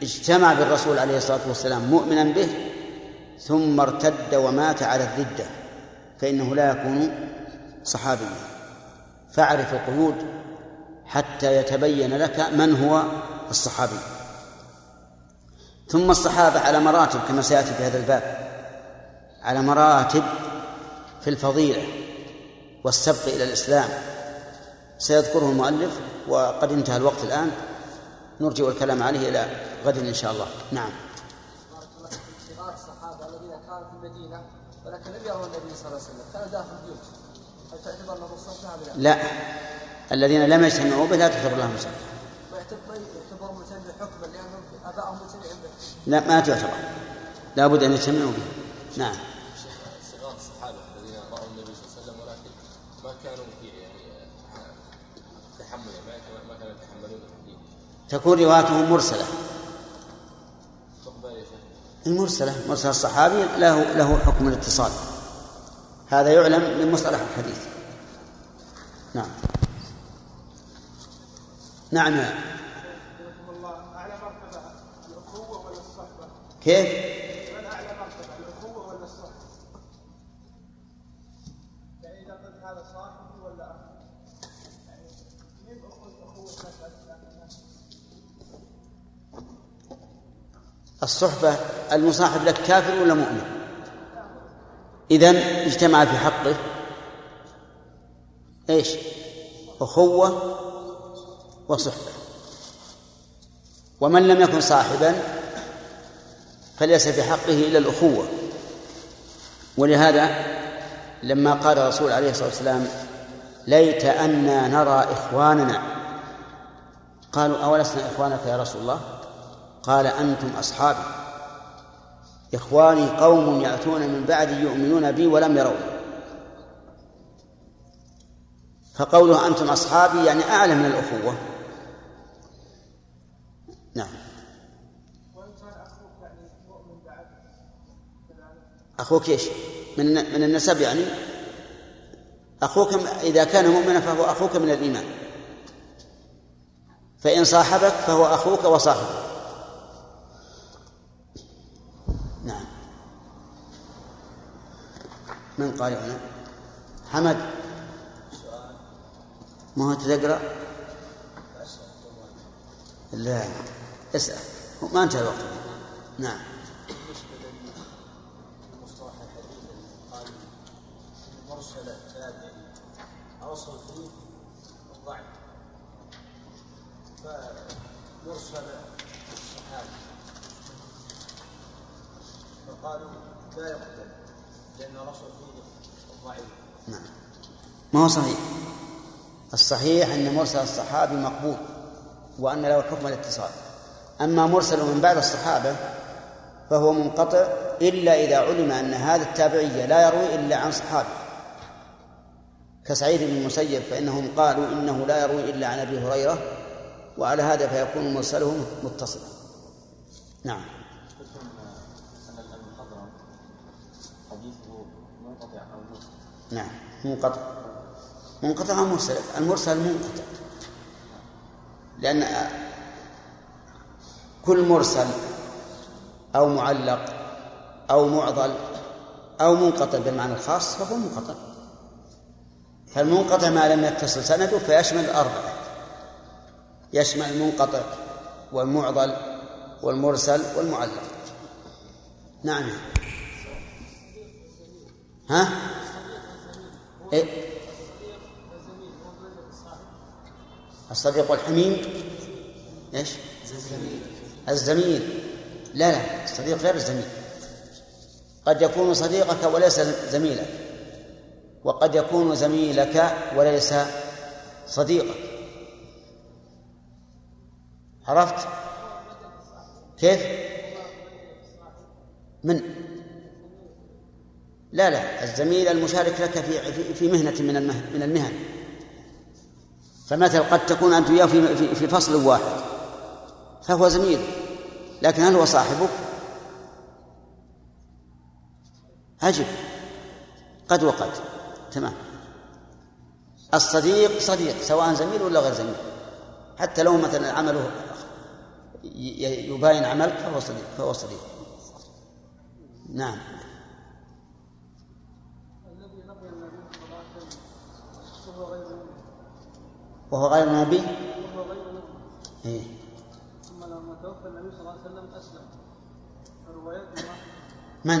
اجتمع بالرسول عليه الصلاة والسلام مؤمنا به ثم ارتد ومات على الردة فإنه لا يكون صحابيا. فاعرف القيود حتى يتبين لك من هو الصحابي. ثم الصحابة على مراتب كما سيأتي في هذا الباب على مراتب في الفضيلة والسبق إلى الإسلام. سيذكره المؤلف وقد انتهى الوقت الآن. نرجع الكلام عليه إلى غد إن شاء الله. نعم. صغار الصحابة الذين كانوا في المدينة ولكن لم يروا النبي صلى الله عليه وسلم داخل هل تعتبر لا. الذين لم يجتمعوا به لا تعتبر لهم به لا ما تعتبر. لا بد أن يجتمعوا به. نعم صغار الصحابه الذين راوا النبي صلى الله عليه وسلم ولكن ما كانوا في يعني تحمل ما كانوا- ما كانوا يتحملون الدين تكون روايتهم مرسلة. المرسلة مرسل الصحابي له له حكم الاتصال. هذا يعلم من مصطلح الحديث. نعم. نعم. يا الصحبة المصاحب لك كافر ولا مؤمن؟ إذا اجتمع في حقه. إيش؟ أخوة وصحبة. ومن لم يكن صاحبا فليس في حقه إلا الأخوة. ولهذا لما قال الرسول عليه الصلاة والسلام ليت أنا نرى إخواننا. قالوا أولسنا إخوانك يا رسول الله؟ قال أنتم أصحابي. إخواني قوم يأتون من بعدي يؤمنون بي ولم يروني فقوله أنتم أصحابي يعني أعلى من الأخوة. نعم. أخوك إيش؟ من من النسب يعني؟ أخوك إذا كان مؤمنا فهو أخوك من الإيمان. فإن صاحبك فهو أخوك وصاحبك. من قال هنا؟ حمد. ما هو تقرأ؟ لا. اسأل. ما انتهى الوقت. نعم. أصل فيه الضعف فمرسل الصحابة فقالوا لا يقتل لأن الأصل فيه نعم. ما هو صحيح؟ الصحيح أن مرسل الصحابي مقبول وأن له حكم الاتصال. أما مرسل من بعد الصحابة فهو منقطع إلا إذا علم أن هذا التابعية لا يروي إلا عن صحابي. كسعيد بن المسيب فإنهم قالوا إنه لا يروي إلا عن أبي هريرة وعلى هذا فيكون مرسله متصلا. نعم أن المخضرم حديثه منقطع أو مرسل نعم منقطع. منقطع أو مرسل؟ المرسل منقطع. لأن كل مرسل أو معلق أو معضل أو منقطع بالمعنى الخاص فهو منقطع. فالمنقطع ما لم يتصل سنده فيشمل الأربعة يشمل المنقطع والمعضل والمرسل والمعلق. نعم. ها؟ إيه؟ الصديق والحميم إيش؟ الزميل. لا لا الصديق غير الزميل. قد يكون صديقك وليس زميلك وقد يكون زميلك وليس صديقك. عرفت؟ كيف؟ من؟ لا لا الزميل المشارك لك في في مهنة من من المهن. فمثلا قد تكون أنت وياه في في فصل واحد فهو زميل لكن هل هو صاحبك؟ أجب قد وقد. تمام. الصديق صديق سواء زميل ولا غير زميل. حتى لو مثلا عمله يباين عملك فهو صديق فهو صديق. نعم الذي لقي النبي صلى الله عليه وسلم وهو غير مؤمن وهو غير نبي وهو غير مؤمن إيه؟ ثم لما توفى النبي صلى الله عليه وسلم اسلم الروايات من؟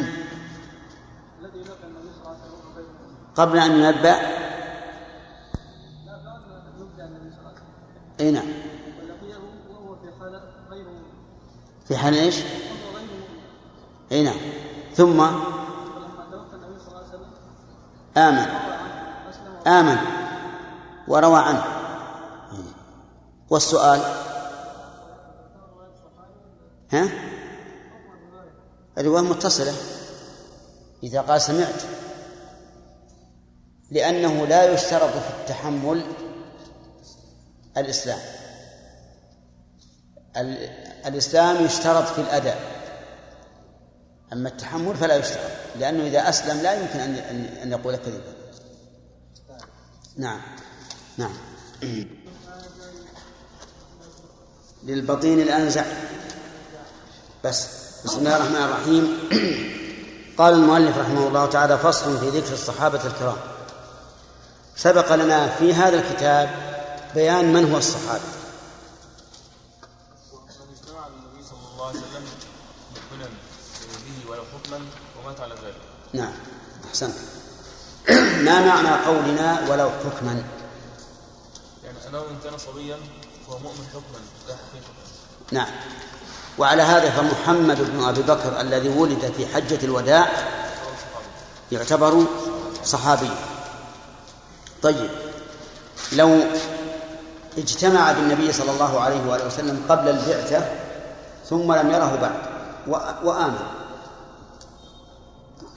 الذي لقي النبي صلى الله عليه وسلم قبل أن ينبأ؟ أي نعم. في حال مؤمن أي نعم. ثم؟ آمن. آمن. وروى عنه. والسؤال؟ ها؟ الرواية متصلة. إذا قال سمعت. لأنه لا يشترط في التحمل الإسلام. ال- الإسلام يشترط في الأداء. أما التحمل فلا يشترط. لأنه إذا أسلم لا يمكن أن- أن يقول كذبا. نعم. نعم. للبطين الأنزع. بس. بسم الله الرحمن الرحيم. قال المؤلف رحمه الله تعالى فصل في ذكر الصحابة الكرام. سبق لنا في هذا الكتاب بيان من هو الصحابي. من اجتمع بالنبي صلى الله عليه وسلم به ولو حكما ومات على ذلك نعم. أحسنت. ما معنى قولنا ولو حكما؟ يعني انه ان كان صبيا فهو مؤمن حكما لا نعم. وعلى هذا فمحمد بن أبي بكر الذي ولد في حجة الوداع يعتبر صحابيا طيب لو اجتمع بالنبي صلى الله عليه وآله وسلم قبل البعثة ثم لم يره بعد وآمن.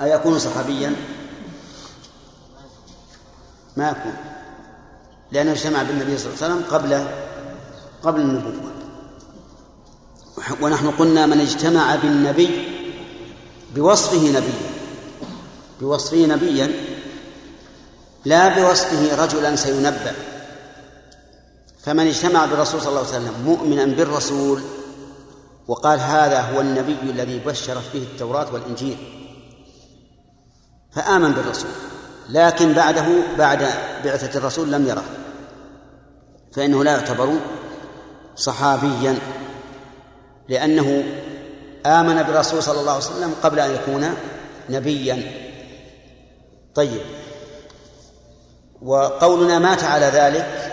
أيكون صحابيا؟ ما يكون. لأنه اجتمع بالنبي صلى الله عليه وسلم قبل قبل النبوة. ونحن قلنا من اجتمع بالنبي بوصفه نبيا. بوصفه نبيا لا بوصفه رجلا سينبأ. فمن اجتمع بالرسول صلى الله عليه وسلم مؤمنا بالرسول وقال هذا هو النبي الذي بشرت به التوراة والإنجيل فآمن بالرسول. لكن بعده بعد بعثة الرسول لم يره. فإنه لا يعتبر صحابيا لأنه آمن بالرسول صلى الله عليه وسلم قبل أن يكون نبيا. طيب. وقولنا مات على ذلك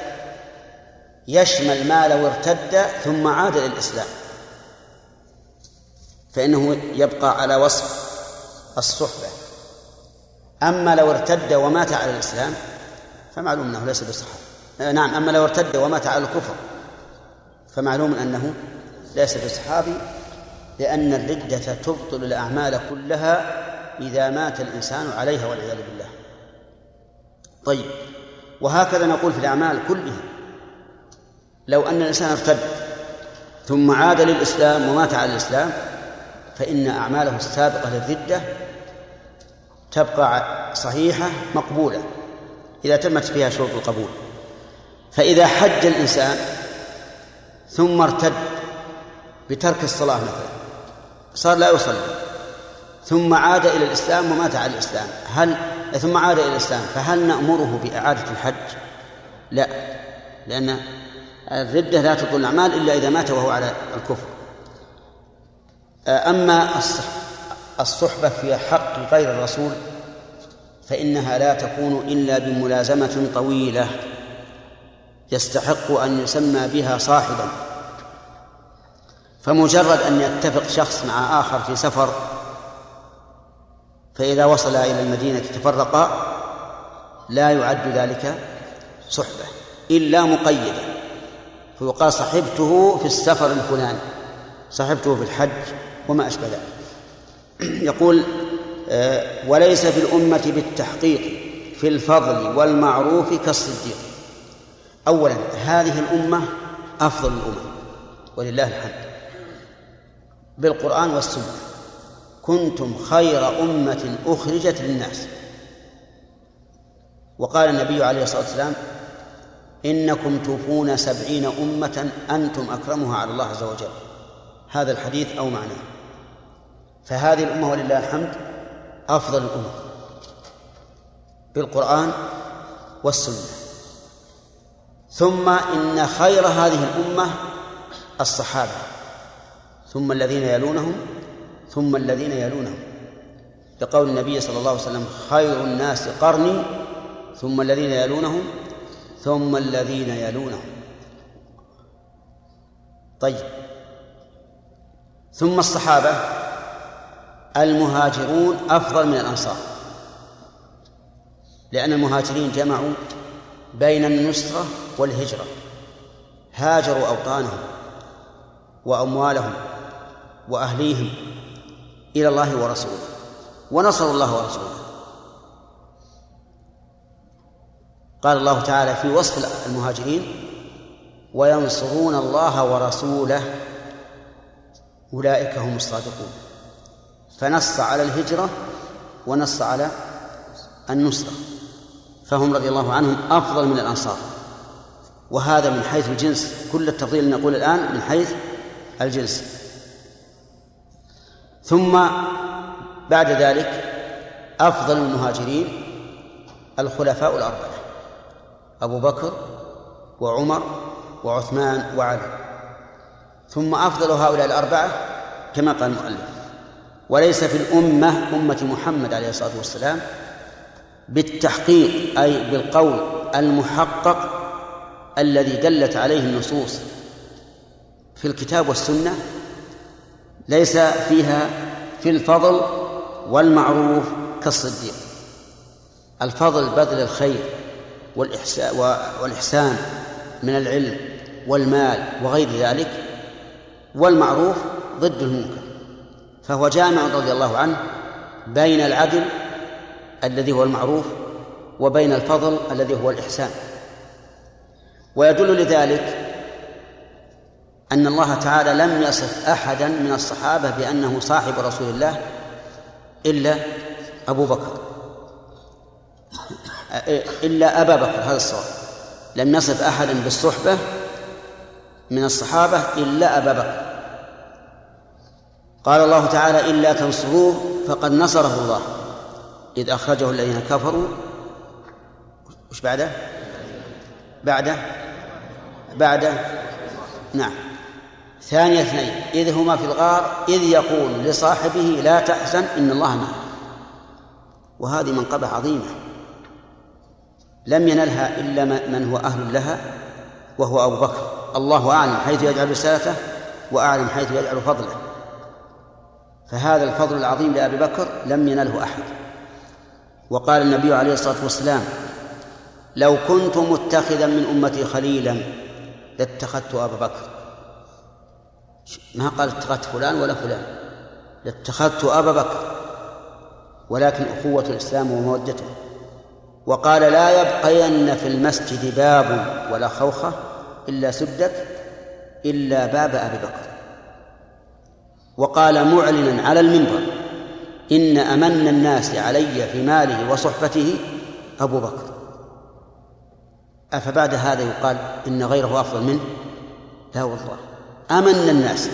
يشمل ما لو ارتد ثم عاد إلى الإسلام فإنه يبقى على وصف الصحبة. أما لو ارتد ومات على الإسلام فمعلوم أنه ليس بصحابي آه، نعم أما لو ارتد ومات على الكفر فمعلوم أنه ليس بصحابي لأن الردة تبطل الأعمال كلها إذا مات الإنسان عليها والعياذ بالله. طيب وهكذا نقول في الأعمال كلها لو أن الإنسان ارتد ثم عاد للإسلام ومات على الإسلام فإن أعماله السابقة للردة تبقى صحيحة مقبولة إذا تمت فيها شروط القبول. فإذا حج الإنسان ثم ارتد بترك الصلاة مثلا. صار لا يصلي. ثم عاد إلى الإسلام ومات على الإسلام. هل ثم عاد إلى الإسلام. فهل نأمره بإعادة الحج؟ لا. لأن الردة لا تطول الأعمال إلا إذا مات وهو على الكفر. أما الصحبة في حق غير الرسول فإنها لا تكون إلا بملازمة طويلة. يستحق أن يسمى بها صاحبا. فمجرد أن يتفق شخص مع آخر في سفر فإذا وصل إلى المدينة تفرقا لا يعد ذلك صحبة إلا مقيدا. فيقال صحبته في السفر الفلاني صحبته في الحج وما أشبه ذلك. يقول آه، وليس في الأمة بالتحقيق في الفضل والمعروف كالصديق. أولا هذه الأمة أفضل الأمم ولله الحمد. بالقرآن والسنة. كنتم خير أمة أخرجت للناس. وقال النبي عليه الصلاة والسلام إنكم توفون سبعين أمة أنتم أكرمها على الله عز وجل. هذا الحديث أو معناه. فهذه الأمة ولله الحمد أفضل الأمم بالقرآن والسنة. ثم إن خير هذه الأمة الصحابة. ثم الذين يلونهم ثم الذين يلونهم. لقول النبي صلى الله عليه وسلم خير الناس قرني ثم الذين يلونهم ثم الذين يلونهم. طيب. ثم الصحابة المهاجرون أفضل من الأنصار. لأن المهاجرين جمعوا بين النصرة والهجرة. هاجروا أوطانهم وأموالهم وأهليهم إلى الله ورسوله. ونصروا الله ورسوله. قال الله تعالى في وصف المهاجرين وينصرون الله ورسوله أولئك هم الصادقون. فنص على الهجرة ونص على النصرة. فهم رضي الله عنهم أفضل من الأنصار. وهذا من حيث الجنس. كل التفضيل نقول الآن من حيث الجنس. ثم بعد ذلك أفضل المهاجرين الخلفاء الأربعة أبو بكر وعمر وعثمان وعلي. ثم أفضل هؤلاء الأربعة كما قال المؤلف وليس في الأمة أمة محمد عليه الصلاة والسلام بالتحقيق أي بالقول المحقق الذي دلت عليه النصوص في الكتاب والسنة ليس فيها في الفضل والمعروف كالصديق. الفضل بذل الخير والإحسان, من العلم والمال وغير ذلك والمعروف ضد المنكر. فهو جامع رضي الله عنه بين العدل الذي هو المعروف وبين الفضل الذي هو الإحسان. ويدل لذلك أن الله تعالى لم يصف أحدا من الصحابة بأنه صاحب رسول الله إلا أبو بكر. إلا أبا بكر هذا الصواب. لم يصف أحدا بالصحبة من الصحابة إلا أبا بكر. قال الله تعالى إلا تنصروه فقد نصره الله. إذ أخرجه الذين كفروا. وش بعده؟ بعده؟ بعده. نعم. ثاني اثنين. إذ هما في الغار إذ يقول لصاحبه لا تحزن إن الله معنا وهذه منقبة عظيمة. لم ينلها إلا من هو أهل لها وهو أبو بكر. الله أعلم حيث يجعل رسالته وأعلم حيث يجعل فضله. فهذا الفضل العظيم لأبي بكر لم ينله أحد. وقال النبي عليه الصلاة والسلام لو كنت متخذا من أمتي خليلا لاتخذت أبا بكر. ما قال اتخذت فلان ولا فلان. لاتخذت أبا بكر. ولكن أخوة الإسلام ومودته. وقال لا يبقين في المسجد باب ولا خوخة إلا سدت إلا باب أبي بكر. وقال معلنا على المنبر إن أمن الناس علي في ماله وصحبته أبو بكر. أفبعد هذا يقال إن غيره أفضل منه؟ لا والله. أمن الناس.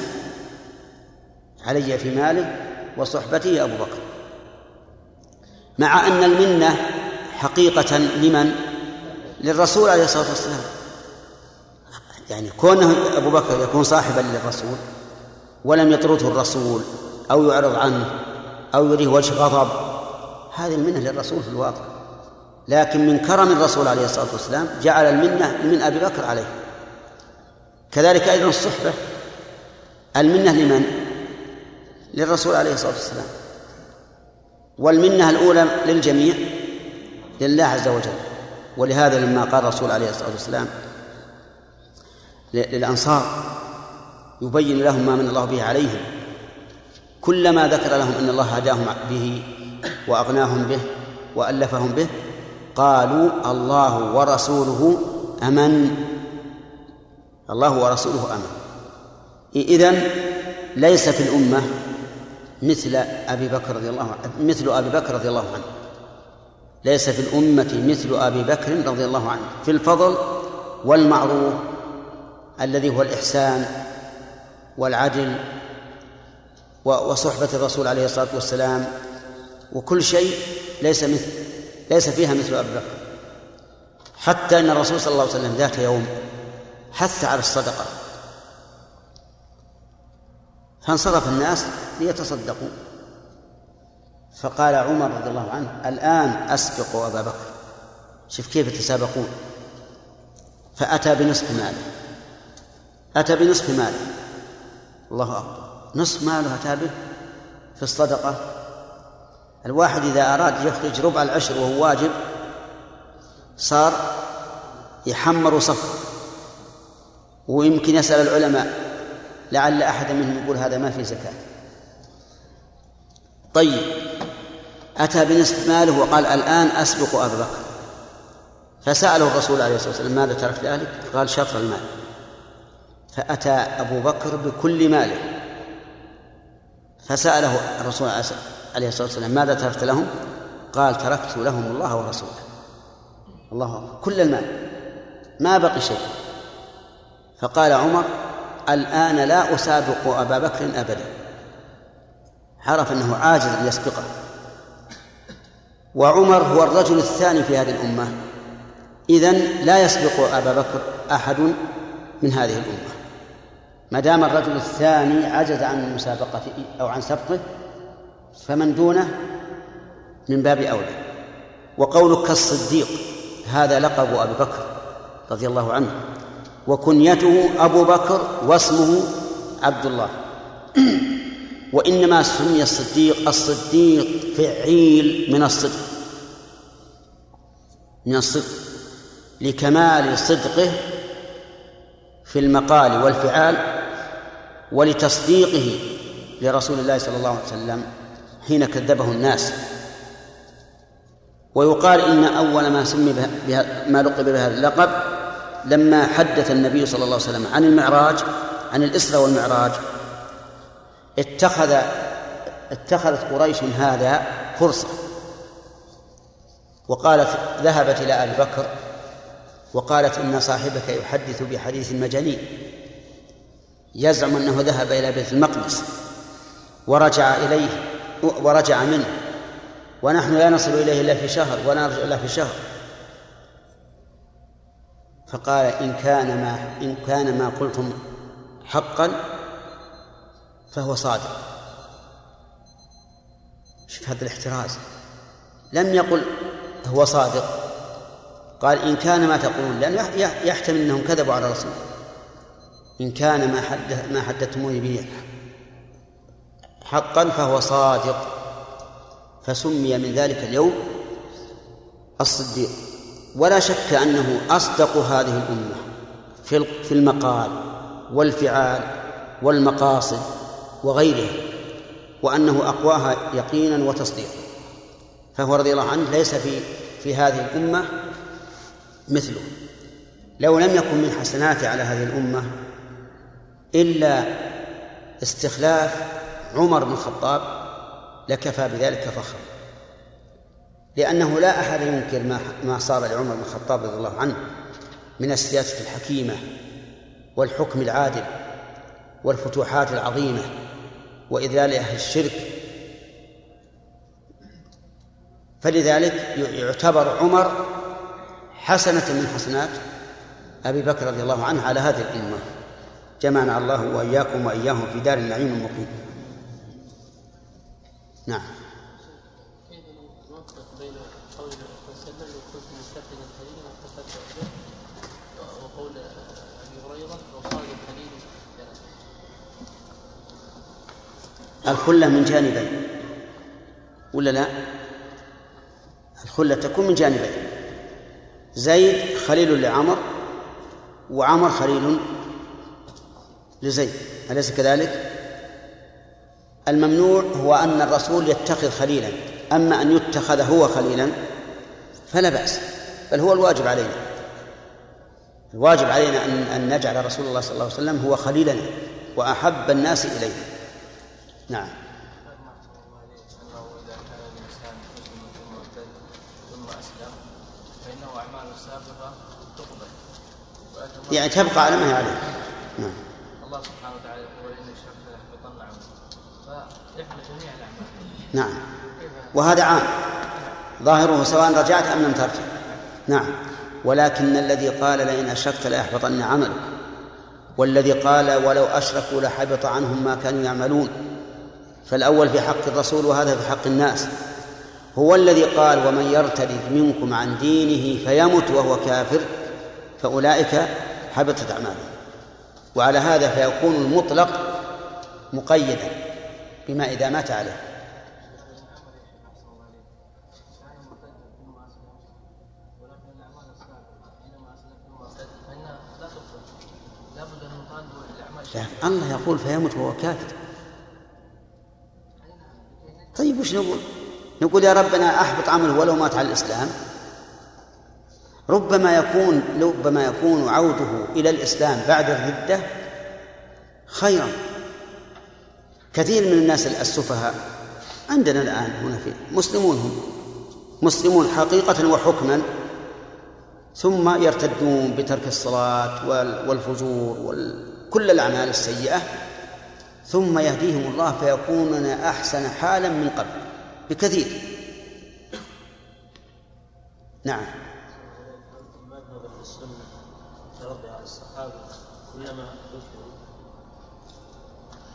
علي في ماله وصحبته أبو بكر. مع أن المنة حقيقة لمن؟ للرسول عليه الصلاة والسلام. يعني كونه أبو بكر يكون صاحبا للرسول ولم يطرده الرسول أو يعرض عنه أو يريه وجه غضب هذه المنة للرسول في الواقع. لكن من كرم الرسول عليه الصلاة والسلام جعل المنة من أبي بكر عليه. كذلك أيضا الصحبة. المنة لمن؟ للرسول عليه الصلاة والسلام. والمنة الأولى للجميع لله عز وجل. ولهذا لما قال الرسول عليه الصلاة والسلام للأنصار يبين لهم ما من الله به عليهم. كلما ذكر لهم أن الله هداهم به وأغناهم به وألفهم به قالوا الله ورسوله أمن. الله ورسوله أمن. إذن ليس في الأمة مثل أبي بكر رضي الله عنه مثل أبي بكر رضي الله عنه. ليس في الأمة مثل أبي بكر رضي الله عنه. في الفضل والمعروف الذي هو الإحسان والعدل وصحبة الرسول عليه الصلاة والسلام. وكل شيء ليس مثل ليس فيها مثل أبي بكر. حتى أن الرسول صلى الله عليه وسلم ذات يوم حث على الصدقة. فانصرف الناس ليتصدقوا. فقال عمر رضي الله عنه الآن أسبق أبا بكر. شوف كيف يتسابقون. فأتى بنصف ماله أتى بنصف ماله الله أكبر. نصف ماله أتى به في الصدقة. الواحد إذا أراد يخرج ربع العشر وهو واجب صار يحمر صف ويمكن يسأل العلماء لعل أحد منهم يقول هذا ما في زكاة. طيب أتى بنصف ماله وقال الآن أسبق أبا بكر. فسأله الرسول عليه الصلاة والسلام ماذا ترك لأهلك؟ قال شطر المال. فأتى أبو بكر بكل ماله. فسأله الرسول عليه الصلاة والسلام ماذا تركت لهم؟ قال تركت لهم الله ورسوله. الله كل المال. ما بقي شيء. فقال عمر الآن لا أسابق أبا بكر أبدا. عرف أنه عاجز أن يسبقه وعمر هو الرجل الثاني في هذه الأمة. إذن لا يسبق أبا بكر أحد من هذه الأمة. ما دام الرجل الثاني عجز عن مسابقته أو عن سبقه فمن دونه من باب أولى. وقولك كالصديق هذا لقب أبي بكر رضي الله عنه. وكنيته أبو بكر واسمه عبد الله. <clears throat> وإنما سمي الصديق الصديق فعيل من الصدق. من الصدق. لكمال صدقه في المقال والفعال ولتصديقه لرسول الله صلى الله عليه وسلم. حين كذبه الناس. ويقال إن أول ما سمي بها ما لقب بهذا اللقب لما حدث النبي صلى الله عليه وسلم عن المعراج عن الإسراء والمعراج. اتخذ اتخذت قريش هذا فرصة. وقالت ذهبت إلى أبي بكر وقالت إن صاحبك يحدث بحديث مجانين يزعم أنه ذهب إلى بيت المقدس. ورجع إليه ورجع منه. ونحن لا نصل إليه إلا في شهر ولا نرجع إلا في شهر. فقال إن كان ما إن كان ما قلتم حقا فهو صادق. شوف هذا الاحتراز. لم يقل هو صادق. قال إن كان ما تقولون لأنه يحتمل أنهم كذبوا على رسول إن كان ما حدث ما حدثتموني به حقا فهو صادق. فسمي من ذلك اليوم الصديق. ولا شك أنه أصدق هذه الأمة في المقال والفعال والمقاصد وغيرها وأنه أقواها يقينا وتصديقا. فهو رضي الله عنه ليس في في هذه الأمة مثله. لو لم يكن من حسناته على هذه الأمة إلا استخلاف عمر بن الخطاب لكفى بذلك فخرا لأنه لا أحد ينكر ما ما صار لعمر بن الخطاب رضي الله عنه من السياسة الحكيمة والحكم العادل والفتوحات العظيمة وإذلال أهل الشرك. فلذلك يعتبر عمر حسنة من حسنات أبي بكر رضي الله عنه على هذه الأمة. جمعنا الله وإياكم وإياهم في دار النعيم المقيم. نعم كيف نوفق بين قول وسلم لو كنت متخذا خليلا اتخذت به وقول ابي هريره صار الخليل الخلة من جانبين ولا لا؟ الخلة تكون من جانبين زيد خليل لعمر وعمر خليل لزيد أليس كذلك؟ الممنوع هو أن الرسول يتخذ خليلا أما أن يتخذ هو خليلا فلا بأس بل هو الواجب علينا. الواجب علينا أن أن نجعل رسول الله صلى الله عليه وسلم هو خليلنا وأحب الناس إلينا نعم. يعني تبقى على ما هي عليه. نعم الله سبحانه وتعالى يقول إن الشرك ليحبطن عمله فيحبط جميع الأعمال نعم. وهذا عام. ظاهره سواء رجعت أم لم ترجع. نعم. ولكن الذي قال لئن أشركت ليحبطن عملك. والذي قال ولو أشركوا لحبط عنهم ما كانوا يعملون. فالأول في حق الرسول وهذا في حق الناس. هو الذي قال ومن يرتد منكم عن دينه فيمت وهو كافر فأولئك حبطت أعمالهم وعلى هذا فيكون المطلق مقيدا بما إذا مات عليه فإنها لا تقبل لابد أن نطالب الأعمال لا الله يقول فيمت وهو كافر. طيب وش نقول؟ نقول يا ربنا أحبط عمله ولو مات على الإسلام. ربما يكون ربما يكون عوده إلى الإسلام بعد الردة خيرا. كثير من الناس السفهاء عندنا الآن هنا في مسلمون هم. مسلمون حقيقة وحكما. ثم يرتدون بترك الصلاة وال- والفجور وكل الأعمال السيئة ثم يهديهم الله فيكونون أحسن حالا من قبل بكثير. نعم.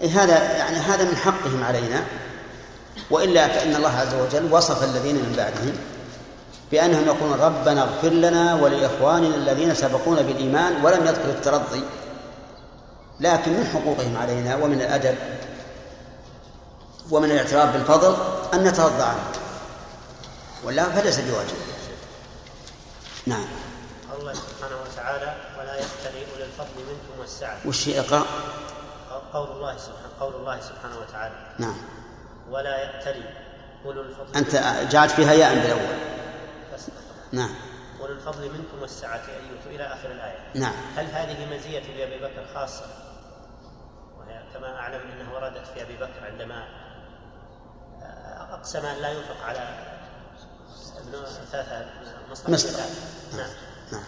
إيه هذا يعني هذا من حقهم علينا وإلا فإن الله عز وجل وصف الذين من بعدهم بأنهم يقولون ربنا اغفر لنا ولإخواننا الذين سبقونا بالإيمان ولم يذكر الترضي. لكن من حقوقهم علينا ومن الأدب ومن الاعتراف بالفضل أن نترضى عنه. ولا فليس بواجب. نعم. الله سبحانه وتعالى ولا يأتل أولي الفضل منكم والسعة. وش إقرأ؟ قول الله سبحانه قول الله سبحانه وتعالى. نعم. ولا يأتل أولو الفضل أنت جعلت فيها ياء بالأول. نعم. أولو الفضل منكم والسعة أن يؤتوا إلى آخر الآية. نعم. هل هذه مزية لأبي بكر خاصة؟ وهي كما أعلم أنها وردت في أبي بكر عندما أقسم أن لا ينفق على ابن ثلاثة مصر مصر. نعم. نعم.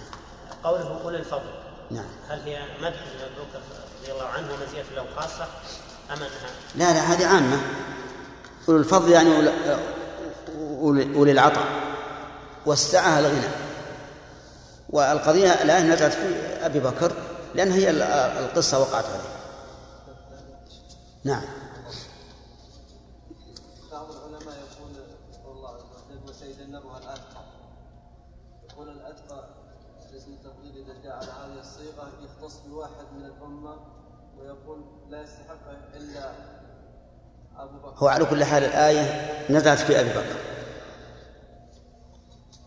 قوله أولي الفضل. نعم. هل هي مدح لأبي بكر رضي الله عنه ومزية له خاصة أم أنها؟ لا لا هذه عامة. أولو الفضل يعني أولي- أولي أولي العطاء. والسعة الغنى. والقضية الآن نزلت في أبي بكر لأن هي ال- القصة وقعت عليه. نعم. بعض العلماء يقول عز وجل وسيجنبها الاتقى يقول الأتقى اسم التفضيل إذا جاء على هذه الصيغة يختص بواحد من الأمة ويقول لا يستحقه إلا أبو بكر. هو على كل حال الآية نزلت في أبي بكر.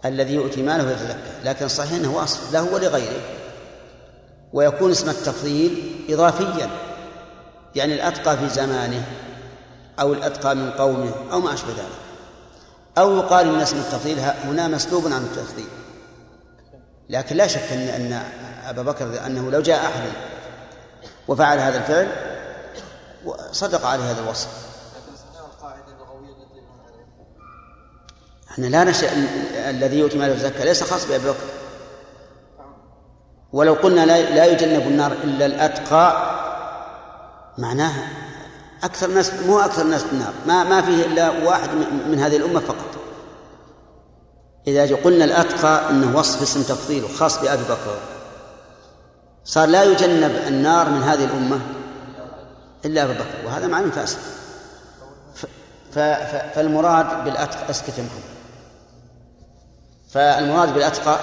الذي يؤتي ماله يتزكى لكن صحيح أنه وصف له ولغيره ويكون اسم التفضيل إضافيا يعني الأتقى في زمانه أو الأتقى من قومه أو ما أشبه ذلك. أو يقال إن اسم التفضيل هنا مسلوب عن التفضيل. لكن لا شك أن أن أبا بكر أنه لو جاء أحد وفعل هذا الفعل صدق عليه هذا الوصف. إحنا لا نشأ الذي يؤتي ماله الزكاة ليس خاص بأبي بكر. ولو قلنا لا لا يجنب النار إلا الأتقى معناها أكثر الناس مو أكثر الناس في النار ما ما فيه إلا واحد من هذه الأمة فقط. إذا قلنا الأتقى أنه وصف اسم تفضيل خاص بأبي بكر. صار لا يجنب النار من هذه الأمة إلا أبي بكر وهذا معنى فاسد. فالمراد بالأتقى اسكت يا محمد فالمراد بالأتقى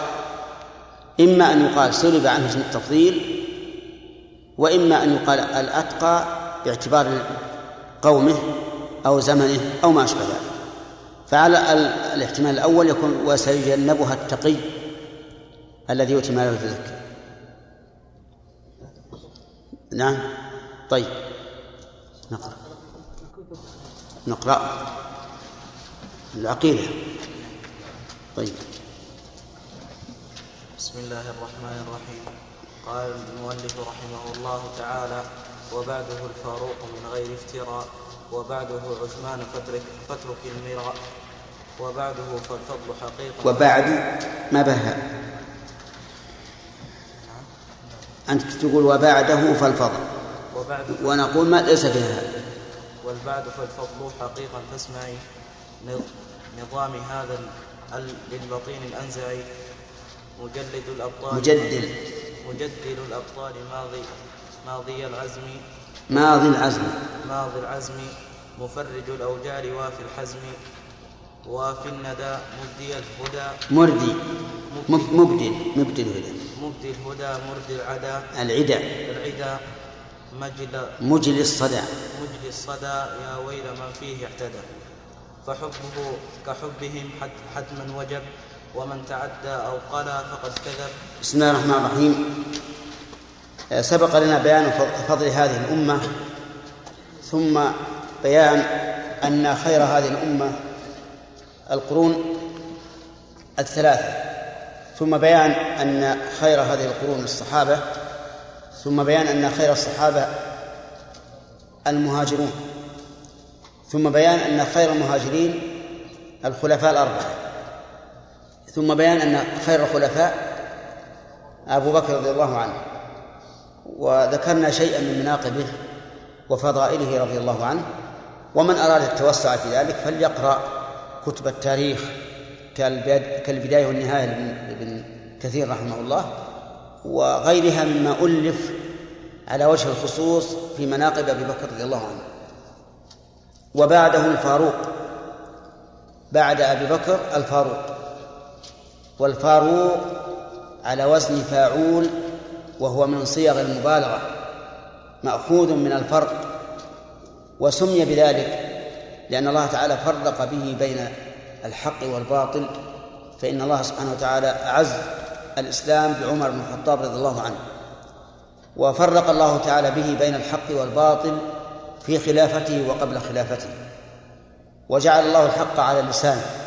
إما أن يقال سلب عنه اسم التفضيل وإما أن يقال الأتقى باعتبار قومه أو زمنه أو ما أشبه ذلك. فعلى ال- الاحتمال الأول يكون وسيجنبها التقي الذي يؤتي ماله يتزكى نعم؟ طيب. نقرأ. نقرأ. العقيدة. طيب. بسم الله الرحمن الرحيم. قال المؤلف رحمه الله تعالى وبعده الفاروق من غير افتراء وبعده عثمان فاترك, فاترك المراء وبعده فالفضل حقيقة. وبعد ما بها أنت تقول وبعده فالفضل. وبعد ونقول ما ليس فيها والبعد فالفضل حقيقا فاسمعي نظام هذا للبطين الأنزعي مجلد الأبطال مجدل مجدل الأبطال ماضي. ماضي العزم. ماضي العزم. ماضي العزم. مفرج الأوجار وافي الحزم. وافي الندى مبدي الهدى. مردي مب- مبدل. مبدل هدى مبدي الهدى مردي العدا العدا العدا مجل. مجلي الصدع مجلي الصدى. يا ويل من فيه اعتدى. فحبه كحبهم حت حتما وجب. ومن تعدى أو قلى فقد كذب. بسم الله الرحمن الرحيم. آه، سبق لنا بيان فض- فضل هذه الأمة ثم بيان أن خير هذه الأمة القرون الثلاثة. ثم بيان أن خير هذه القرون الصحابة ثم بيان أن خير الصحابة المهاجرون ثم بيان أن خير المهاجرين الخلفاء الأربعة. ثم بيان أن خير الخلفاء أبو بكر رضي الله عنه وذكرنا شيئا من مناقبه وفضائله رضي الله عنه ومن أراد التوسع في ذلك فليقرأ كتب التاريخ كالبد- كالبداية والنهاية لابن ابن كثير رحمه الله وغيرها مما ألف على وجه الخصوص في مناقب أبي بكر رضي الله عنه. وبعده الفاروق بعد أبي بكر الفاروق. والفاروق على وزن فاعول وهو من صيغ المبالغة مأخوذ من الفرق وسمي بذلك لأن الله تعالى فرق به بين الحق والباطل فإن الله سبحانه وتعالى أعز الإسلام بعمر بن الخطاب رضي الله عنه وفرق الله تعالى به بين الحق والباطل في خلافته وقبل خلافته وجعل الله الحق على لسانه.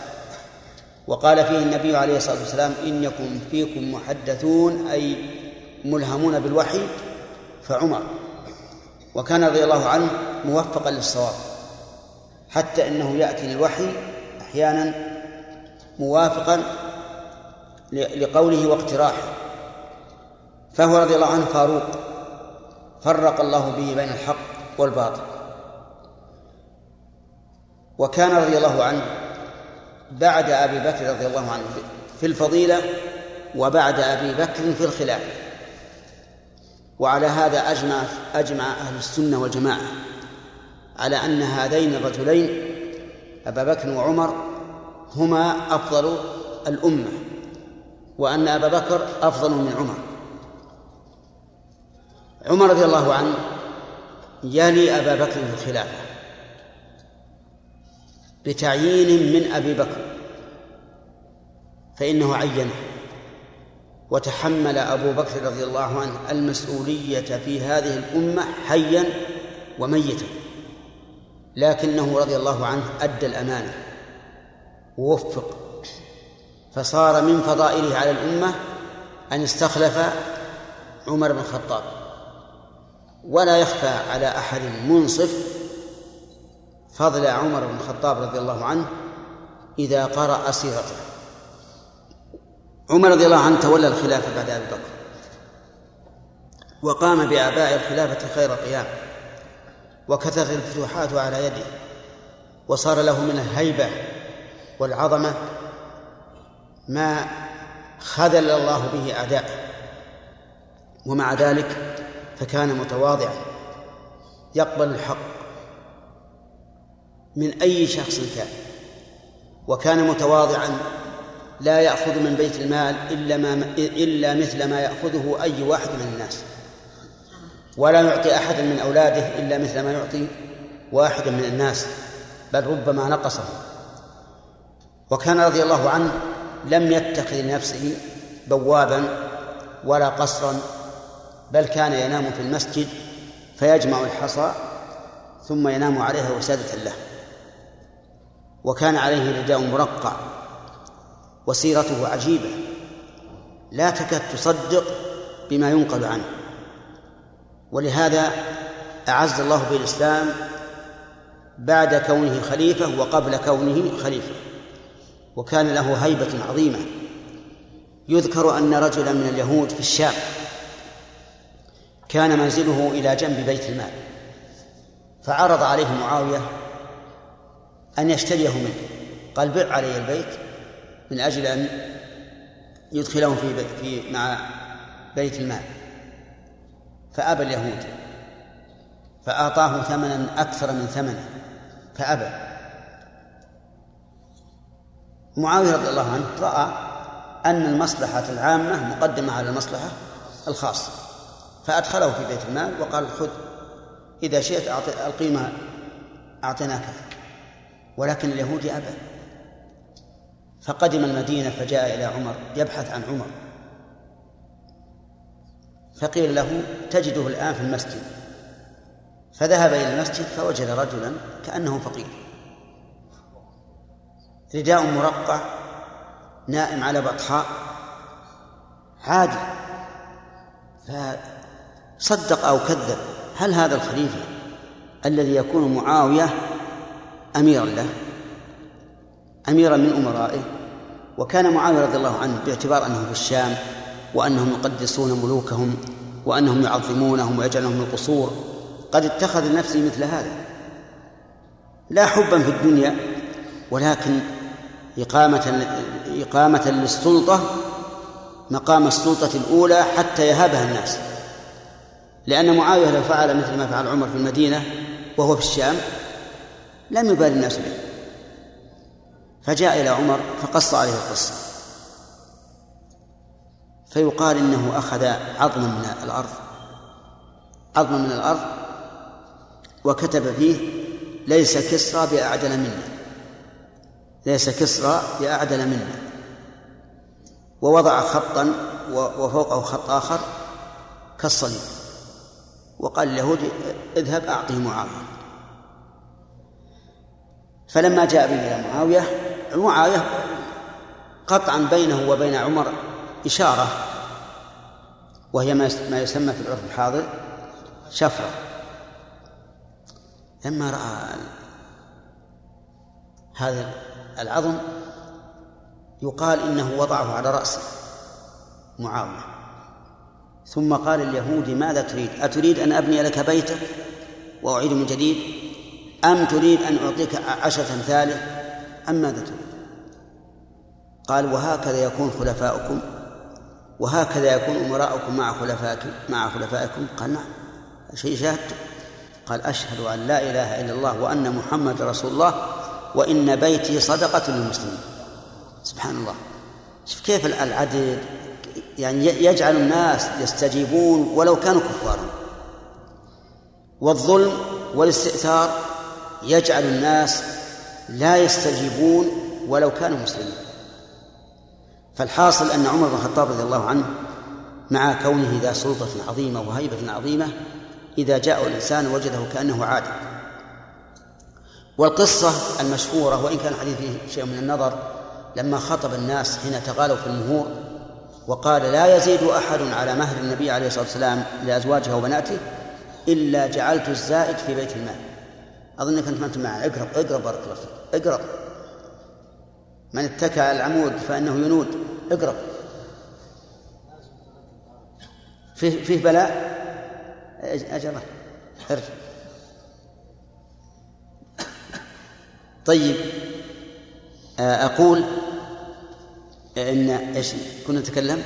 وقال فيه النبي عليه الصلاة والسلام ان يكن فيكم محدثون أي ملهمون بالوحي فعمر. وكان رضي الله عنه موفقا للصواب حتى إنه يأتي الوحي أحيانا موافقا لقوله واقتراحه. فهو رضي الله عنه فاروق فرق الله به بين الحق والباطل. وكان رضي الله عنه بعد أبي بكر رضي الله عنه في الفضيلة وبعد أبي بكر في الخلافه وعلى هذا أجمع أجمع أهل السنة والجماعة على أن هذين الرجلين أبا بكر وعمر هما أفضل الأمة وأن أبا بكر أفضل من عمر. عمر رضي الله عنه يلي أبا بكر في الخلافة. بتعيين من أبي بكر فإنه عينه وتحمل أبو بكر رضي الله عنه المسؤولية في هذه الأمة حيا وميتا لكنه رضي الله عنه أدى الأمانة ووفق فصار من فضائله على الأمة أن استخلف عمر بن الخطاب. ولا يخفى على أحد منصف فضل عمر بن الخطاب رضي الله عنه إذا قرأ سيرته. عمر رضي الله عنه تولى الخلافة بعد أبي بكر. وقام بآباء الخلافة خير قيام. وكثرت الفتوحات على يده. وصار له من الهيبة والعظمة ما خذل الله به أعداءه ومع ذلك فكان متواضعا. يقبل الحق. من أي شخص كان. وكان متواضعا لا يأخذ من بيت المال إلا ما إلا مثل ما يأخذه أي واحد من الناس. ولا يعطي أحدا من أولاده إلا مثل ما يعطي واحدا من الناس بل ربما نقصه. وكان رضي الله عنه لم يتخذ لنفسه بوابا ولا قصرا بل كان ينام في المسجد فيجمع الحصى ثم ينام عليها وسادة له. وكان عليه رداء مرقع وسيرته عجيبة. لا تكاد تصدق بما ينقل عنه. ولهذا أعز الله بالإسلام بعد كونه خليفة وقبل كونه خليفة. وكان له هيبة عظيمة. يذكر أن رجلا من اليهود في الشام كان منزله إلى جنب بيت المال. فعرض عليه معاوية أن يشتريه منه. قال بع علي البيت من أجل أن يدخله في, في مع بيت المال. فأبى اليهود. فأعطاه ثمنا أكثر من ثمنه. فأبى. معاوية رضي الله عنه رأى أن المصلحة العامة مقدمة على المصلحة الخاصة. فأدخله في بيت المال وقال خذ إذا شئت القيمة أعطيناك. ولكن اليهودي أبى. فقدم المدينة فجاء إلى عمر يبحث عن عمر. فقيل له تجده الآن في المسجد. فذهب إلى المسجد فوجد رجلا كأنه فقير. رداء مرقع نائم على بطحاء عادي. فصدق أو كذب هل هذا الخليفة الذي يكون معاوية أميرا له أميرا من أمرائه. وكان معاوية رضي الله عنه باعتبار أنه في الشام وأنهم يقدسون ملوكهم وأنهم يعظمونهم ويجعلهم القصور. قد اتخذ لنفسه مثل هذا. لا حبا في الدنيا ولكن إقامة إقامة للسلطة مقام السلطة الأولى حتى يهابها الناس. لأن معاوية لو فعل مثل ما فعل عمر في المدينة وهو في الشام لم يبالي الناس به. فجاء إلى عمر فقص عليه القصة. فيقال إنه أخذ عظما من الأرض عظما من الأرض وكتب فيه ليس كسرى بأعدل منا ليس كسرى بأعدل منا ووضع خطا وفوقه خط آخر كالصليب. وقال اليهود اذهب أعطه معاوية فلما جاء به إلى معاوية معاوية قطعا بينه وبين عمر إشارة وهي ما يسمى في العرف الحاضر شفرة. لما رأى هذا العظم يقال إنه وضعه على رأسه معاوية. ثم قال اليهود ماذا تريد؟ أتريد أن أبني لك بيتك وأعيد من جديد؟ أم تريد أن أعطيك عشرة أمثاله أم ماذا تريد؟ قال وهكذا يكون خلفاؤكم وهكذا يكون أمراؤكم مع خلفائكم مع خلفائكم. قال نعم. شيء شاهدت. قال أشهد أن لا إله إلا الله وأن محمد رسول الله وإن بيتي صدقة للمسلمين. سبحان الله. شوف كيف العدل يعني يجعل الناس يستجيبون ولو كانوا كفارا. والظلم والاستئثار يجعل الناس لا يستجيبون ولو كانوا مسلمين. فالحاصل أن عمر بن الخطاب رضي الله عنه مع كونه ذا سلطة عظيمة وهيبة عظيمة إذا جاء الإنسان وجده كأنه عادل والقصة المشهورة وإن كان الحديث فيه شيء من النظر لما خطب الناس حين تغالوا في المهور وقال لا يزيد أحد على مهر النبي عليه الصلاة والسلام لأزواجه وبناته إلا جعلت الزائد في بيت المال. أظنك أنت ما أنت معنا اقرب اقرب بارك الله فيك. اقرب من اتكى على العمود فإنه ينود. اقرب فيه فيه بلاء؟ أجره ارجع طيب. آه، أقول إن إيش؟ كنا نتكلم؟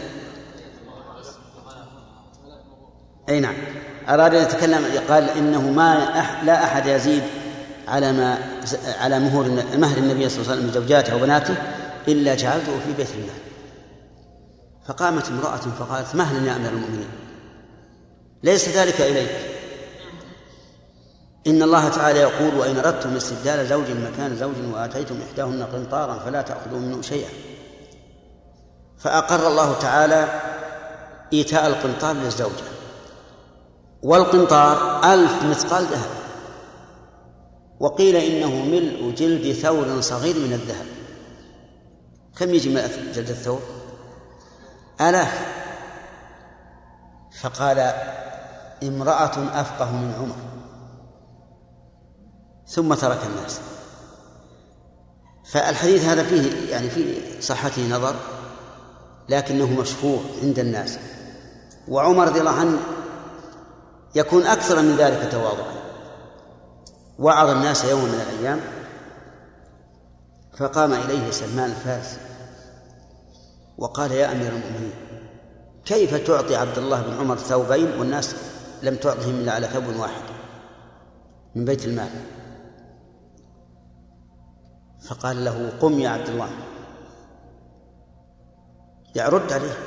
أي نعم. أراد أن يتكلم قال إنه ما أح لا أحد يزيد على ما على مهور مهر النبي صلى الله عليه وسلم زوجاته وبناته إلا جعلته في بيت المال فقامت امرأة فقالت مهلا يا أمير المؤمنين؟ ليس ذلك إليك. إن الله تعالى يقول وإن أردتم استبدال زوج مكان زوج وآتيتم إحداهن قنطارا فلا تأخذوا منه شيئا. فأقر الله تعالى إيتاء القنطار للزوجة. والقنطار ألف مثقال ذهب. وقيل إنه ملء جلد ثور صغير من الذهب. كم يجي من جلد الثور؟ آلاف. فقال امرأة أفقه من عمر. ثم ترك الناس. فالحديث هذا فيه يعني في صحته نظر لكنه مشهور عند الناس. وعمر رضي الله عنه يكون أكثر من ذلك تواضعا. وعظ الناس يوما من الأيام فقام إليه سلمان الفارسي وقال يا أمير المؤمنين كيف تعطي عبد الله بن عمر ثوبين والناس لم تعطهم إلا على ثوب واحد من بيت المال؟ فقال له قم يا عبد الله. يرد عليه.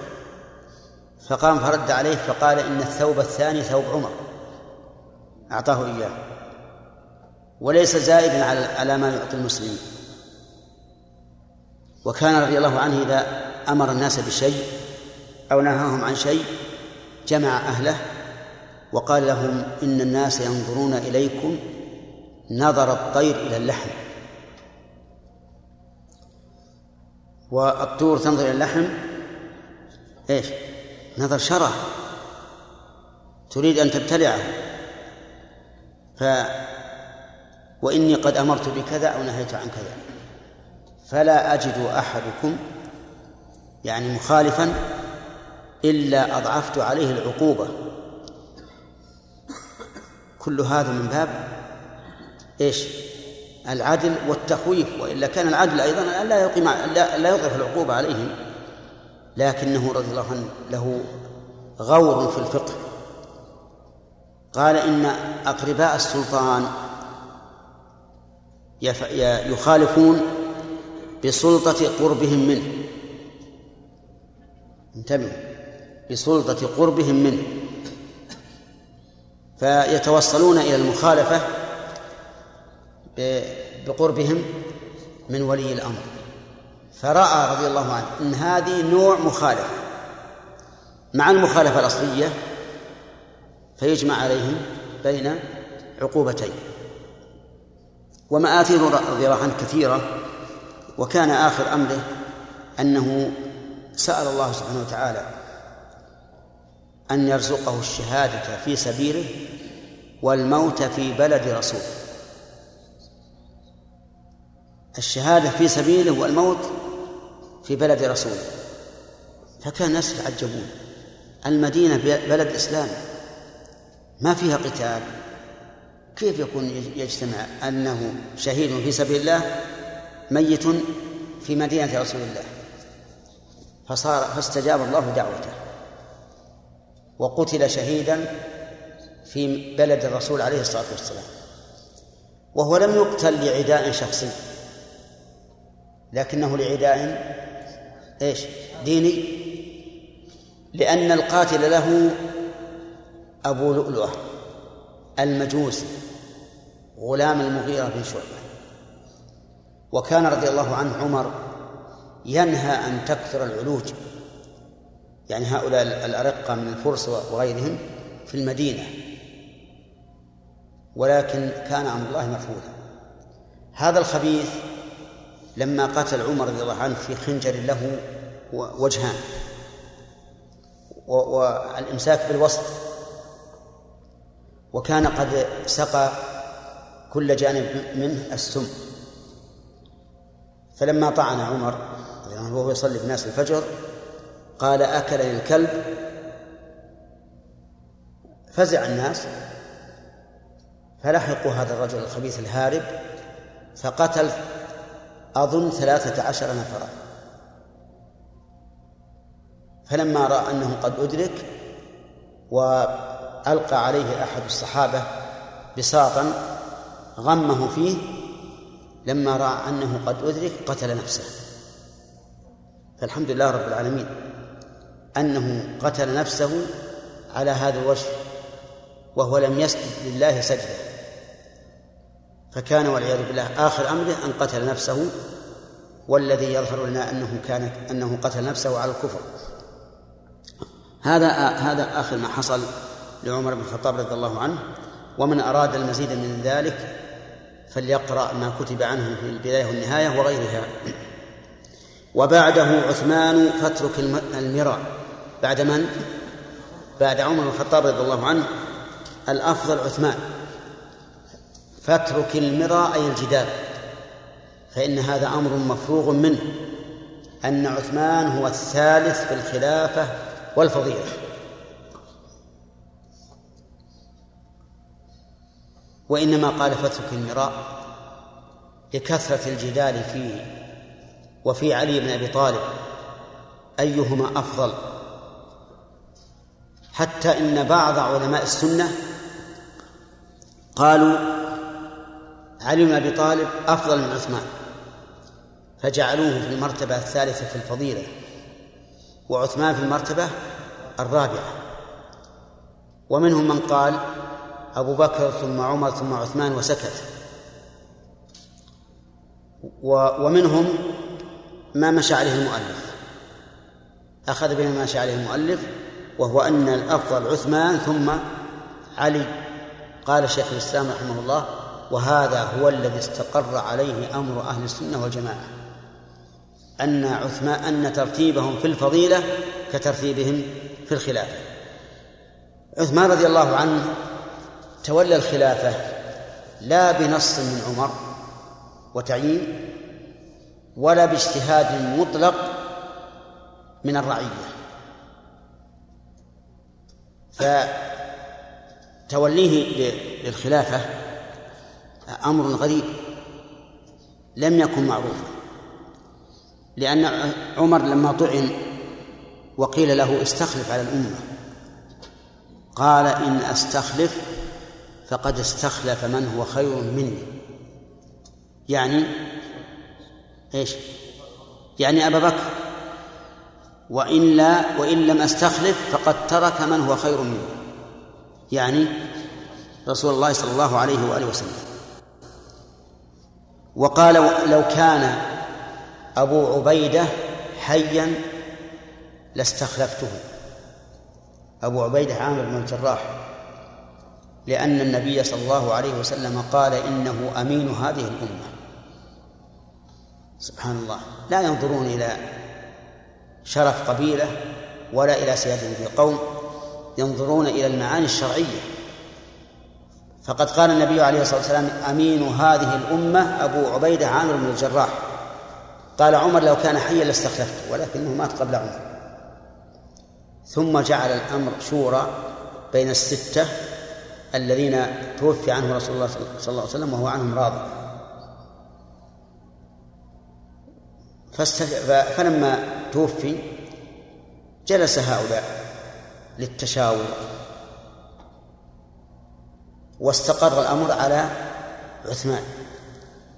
فقام فرد عليه فقال إن الثوب الثاني ثوب عمر أعطاه إياه. وليس زائدا على ما يعطي المسلمين وكان رضي الله عنه إذا أمر الناس بشيء أو نهاهم عن شيء جمع أهله وقال لهم إن الناس ينظرون إليكم نظر الطير إلى اللحم. والطور تنظر إلى اللحم إيش؟ نظر شره. تريد أن تبتلعه. ف وإني قد أمرت بكذا أو نهيت عن كذا. فلا أجد أحدكم يعني مخالفا إلا أضعفت عليه العقوبة. كل هذا من باب إيش؟ العدل والتخويف. والا كان العدل أيضا لا يقيم لا يضعف العقوبة عليهم. لكنه رضي الله عنه له غور في الفقه. قال إن أقرباء السلطان يخالفون بسلطة قربهم منه. انتبه. بسلطة قربهم منه. فيتوصلون إلى المخالفة بقربهم من ولي الأمر. فرأى رضي الله عنه أن هذه نوع مخالفة. مع المخالفة الأصلية فيجمع عليهم بين عقوبتين. ومآثير رضي الله عنه كثيرة وكان آخر أمره أنه سأل الله سبحانه وتعالى أن يرزقه الشهادة في سبيله والموت في بلد رسوله الشهادة في سبيله والموت في بلد رسوله فكان الناس يتعجبون. المدينة بلد إسلام ما فيها قتال. كيف يكون يجتمع أنه شهيد في سبيل الله ميت في مدينة رسول الله؟ فصار فاستجاب الله دعوته. وقتل شهيدا في بلد الرسول عليه الصلاة والسلام. وهو لم يقتل لعداء شخصي. لكنه لعداء إيش؟ ديني. لأن القاتل له أبو لؤلؤة. المجوسي غلام المغيرة بن شعبة. وكان رضي الله عنه عمر ينهى أن تكثر العلوج يعني هؤلاء الأرقة من الفرس وغيرهم في المدينة. ولكن كان أمر الله مفعولا. هذا الخبيث لما قتل عمر رضي الله عنه في خنجر له وجهان والإمساك بالوسط. وكان قد سقى كل جانب منه السم. فلما طعن عمر وهو يصلي بالناس الفجر قال أكل الكلب فزع الناس فلحقوا هذا الرجل الخبيث الهارب فقتل أظن ثلاثة عشر نفرا فلما رأى أنه قد أدرك وألقى عليه أحد الصحابة بساطا غمه فيه لما رأى أنه قد أدرك قتل نفسه. فالحمد لله رب العالمين أنه قتل نفسه على هذا الوجه وهو لم يسجد لله سجدة. فكان والعياذ بالله آخر أمره أن قتل نفسه والذي يظهر لنا أنه كان أنه قتل نفسه على الكفر. هذا هذا آخر ما حصل. لعمر بن الخطاب رضي الله عنه ومن أراد المزيد من ذلك فليقرأ ما كتب عنه في البداية والنهاية وغيرها. وبعده عثمان فاترك المراء بعد من؟ بعد عمر بن الخطاب رضي الله عنه الأفضل عثمان. فاترك المراء أي الجدال. فإن هذا أمر مفروغ منه أن عثمان هو الثالث في الخلافة والفضيلة. وإنما قال فاترك المراء لكثرة الجدال فيه وفي علي بن أبي طالب أيهما أفضل حتى إن بعض علماء السنة قالوا علي بن أبي طالب أفضل من عثمان فجعلوه في المرتبة الثالثة في الفضيلة وعثمان في المرتبة الرابعة. ومنهم من قال أبو بكر ثم عمر ثم عثمان وسكت. ومنهم ما مشى عليه المؤلف. أخذ بما مشى عليه المؤلف وهو أن الأفضل عثمان ثم علي. قال شيخ الإسلام رحمه الله وهذا هو الذي استقر عليه أمر أهل السنة والجماعة. أن عثمان أن ترتيبهم في الفضيلة كترتيبهم في الخلافة. عثمان رضي الله عنه تولى الخلافة لا بنص من عمر وتعيين ولا باجتهاد مطلق من الرعية. فتوليه للخلافة أمر غريب لم يكن معروفا لأن عمر لما طعن وقيل له استخلف على الأمة قال إن أستخلف فقد استخلف من هو خير مني. يعني إيش؟ يعني أبا بكر. وإن لا وإن لم أستخلف فقد ترك من هو خير مني. يعني رسول الله صلى الله عليه وآله وسلم. وقال لو كان أبو عبيدة حيا لاستخلفته. أبو عبيدة عامر بن الجراح. لأن النبي صلى الله عليه وسلم قال إنه أمين هذه الأمة. سبحان الله. لا ينظرون إلى شرف قبيلة ولا إلى سيادة في قوم ينظرون إلى المعاني الشرعية. فقد قال النبي عليه الصلاة والسلام أمين هذه الأمة أبو عبيدة عامر بن الجراح. قال عمر لو كان حيا لاستخلفته ولكنه مات قبل عمر. ثم جعل الأمر شورى بين الستة الذين توفي عنهم رسول الله صلى الله عليه وسلم وهو عنهم راض. فلما توفي جلس هؤلاء للتشاور واستقر الأمر على عثمان.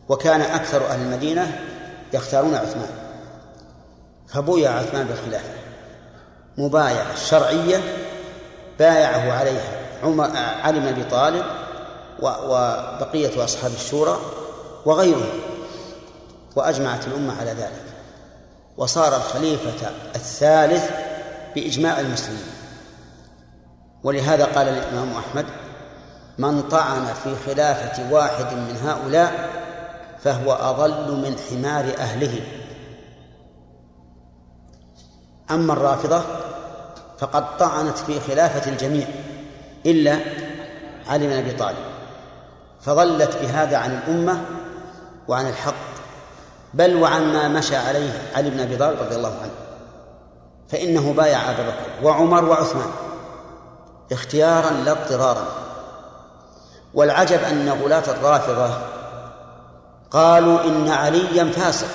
وكان أكثر أهل المدينة يختارون عثمان. فبويع عثمان بالخلافة. مبايعة شرعية بايعه عليها. عمر علي بن أبي طالب وبقية أصحاب الشورى وغيرهم وأجمعت الأمة على ذلك. وصار الخليفة الثالث بإجماع المسلمين. ولهذا قال الإمام أحمد من طعن في خلافة واحد من هؤلاء فهو أضل من حمار أهله. أما الرافضة فقد طعنت في خلافة الجميع. إلا علي بن أبي طالب. فضلت بهذا عن الأمة وعن الحق بل وعن ما مشى عليه علي بن أبي طالب رضي الله عنه. فإنه بايع أبا بكر وعمر وعثمان اختيارا لا اضطرارا. والعجب أن غلاة الرافضة قالوا إن عليا فاسق.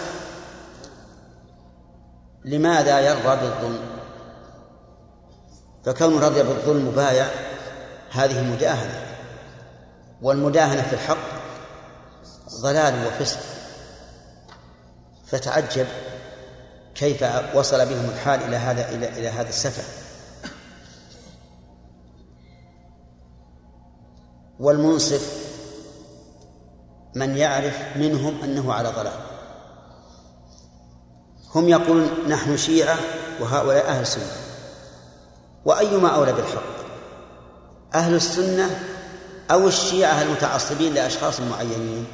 لماذا يرضى بالظلم؟ فكون رضي بالظلم مبايع هذه مداهنة والمداهنة في الحق ضلال وفسق. فتعجب كيف وصل بهم الحال إلى هذا إلى إلى هذا السفه. والمنصف من يعرف منهم أنه على ضلال. هم يقولون نحن شيعة وهؤلاء أهل السنة وأيما أولى بالحق؟ أهل السنة أو الشيعة المتعصبين لأشخاص معينين؟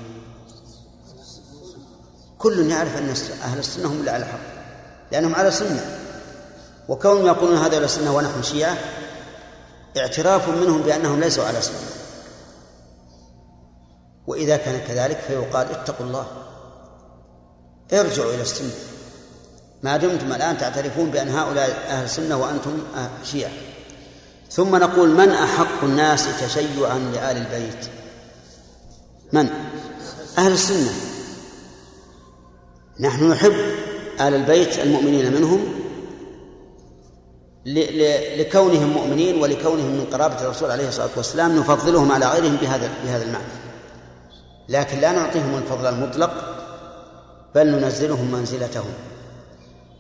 كل يعرف أن أهل السنة هم اللي على الحق لأنهم على سنة. وكونهم يقولون هذا سنة ونحن شيعة اعتراف منهم بأنهم ليسوا على سنة. وإذا كان كذلك فيقال اتقوا الله ارجعوا إلى السنة. ما دمتم الآن تعترفون بأن هؤلاء أهل السنة وأنتم شيعة. ثم نقول من أحق الناس تشيعا لآل البيت؟ من؟ أهل السنة. نحن نحب آل البيت المؤمنين منهم لكونهم مؤمنين ولكونهم من قرابة الرسول عليه الصلاة والسلام نفضلهم على غيرهم بهذا بهذا المعنى. لكن لا نعطيهم الفضل المطلق بل ننزلهم منزلتهم.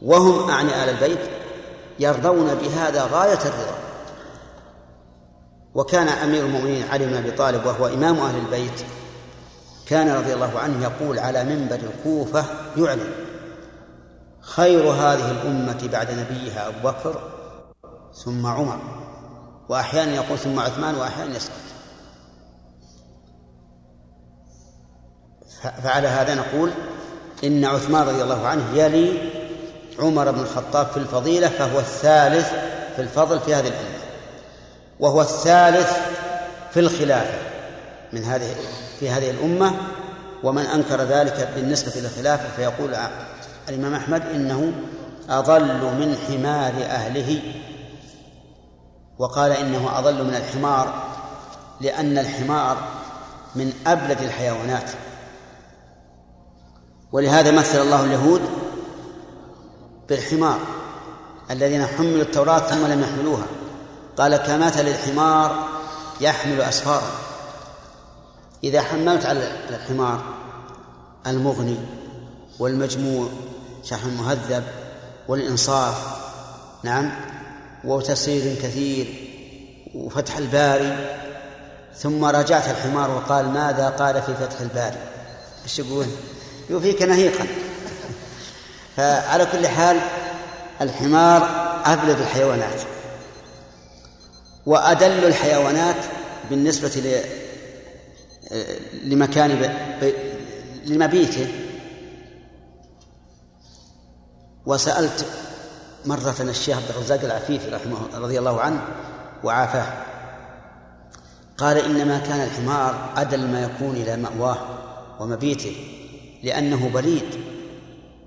وهم أعني آل البيت يرضون بهذا غاية الرضا. وكان أمير المؤمنين علي بن أبي طالب وهو إمام أهل البيت كان رضي الله عنه يقول على منبر الكوفة يعلن خير هذه الأمة بعد نبيها أبو بكر ثم عمر وأحيانا يقول ثم عثمان وأحيانا يسكت فعلى هذا نقول إن عثمان رضي الله عنه يلي عمر بن الخطاب في الفضيلة فهو الثالث في الفضل في هذه الأمة. وهو الثالث في الخلافة من هذه في هذه الأمة ومن أنكر ذلك بالنسبة إلى الخلافة فيقول الإمام أحمد إنه أضل من حمار أهله وقال إنه أضل من الحمار لأن الحمار من أبلد الحيوانات. ولهذا مثل الله اليهود بالحمار الذين حملوا التوراة ثم لم يحملوها. قال كمثل الحمار يحمل أسفارا إذا حملت على الحمار المغني والمجموع شرح المهذب والإنصاف نعم وتسير كثير وفتح الباري ثم راجعت الحمار وقال ماذا قال في فتح الباري؟ إيش يقول؟ يوفيك نهيقا. فعلى كل حال الحمار أبلد الحيوانات. وأدل الحيوانات بالنسبة لمكان. لمبيته وسألت مرة الشيخ عبد الرزاق العفيفي رحمه رضي الله عنه وعافاه قال إنما كان الحمار أدل ما يكون إلى مأواه ومبيته لأنه بليد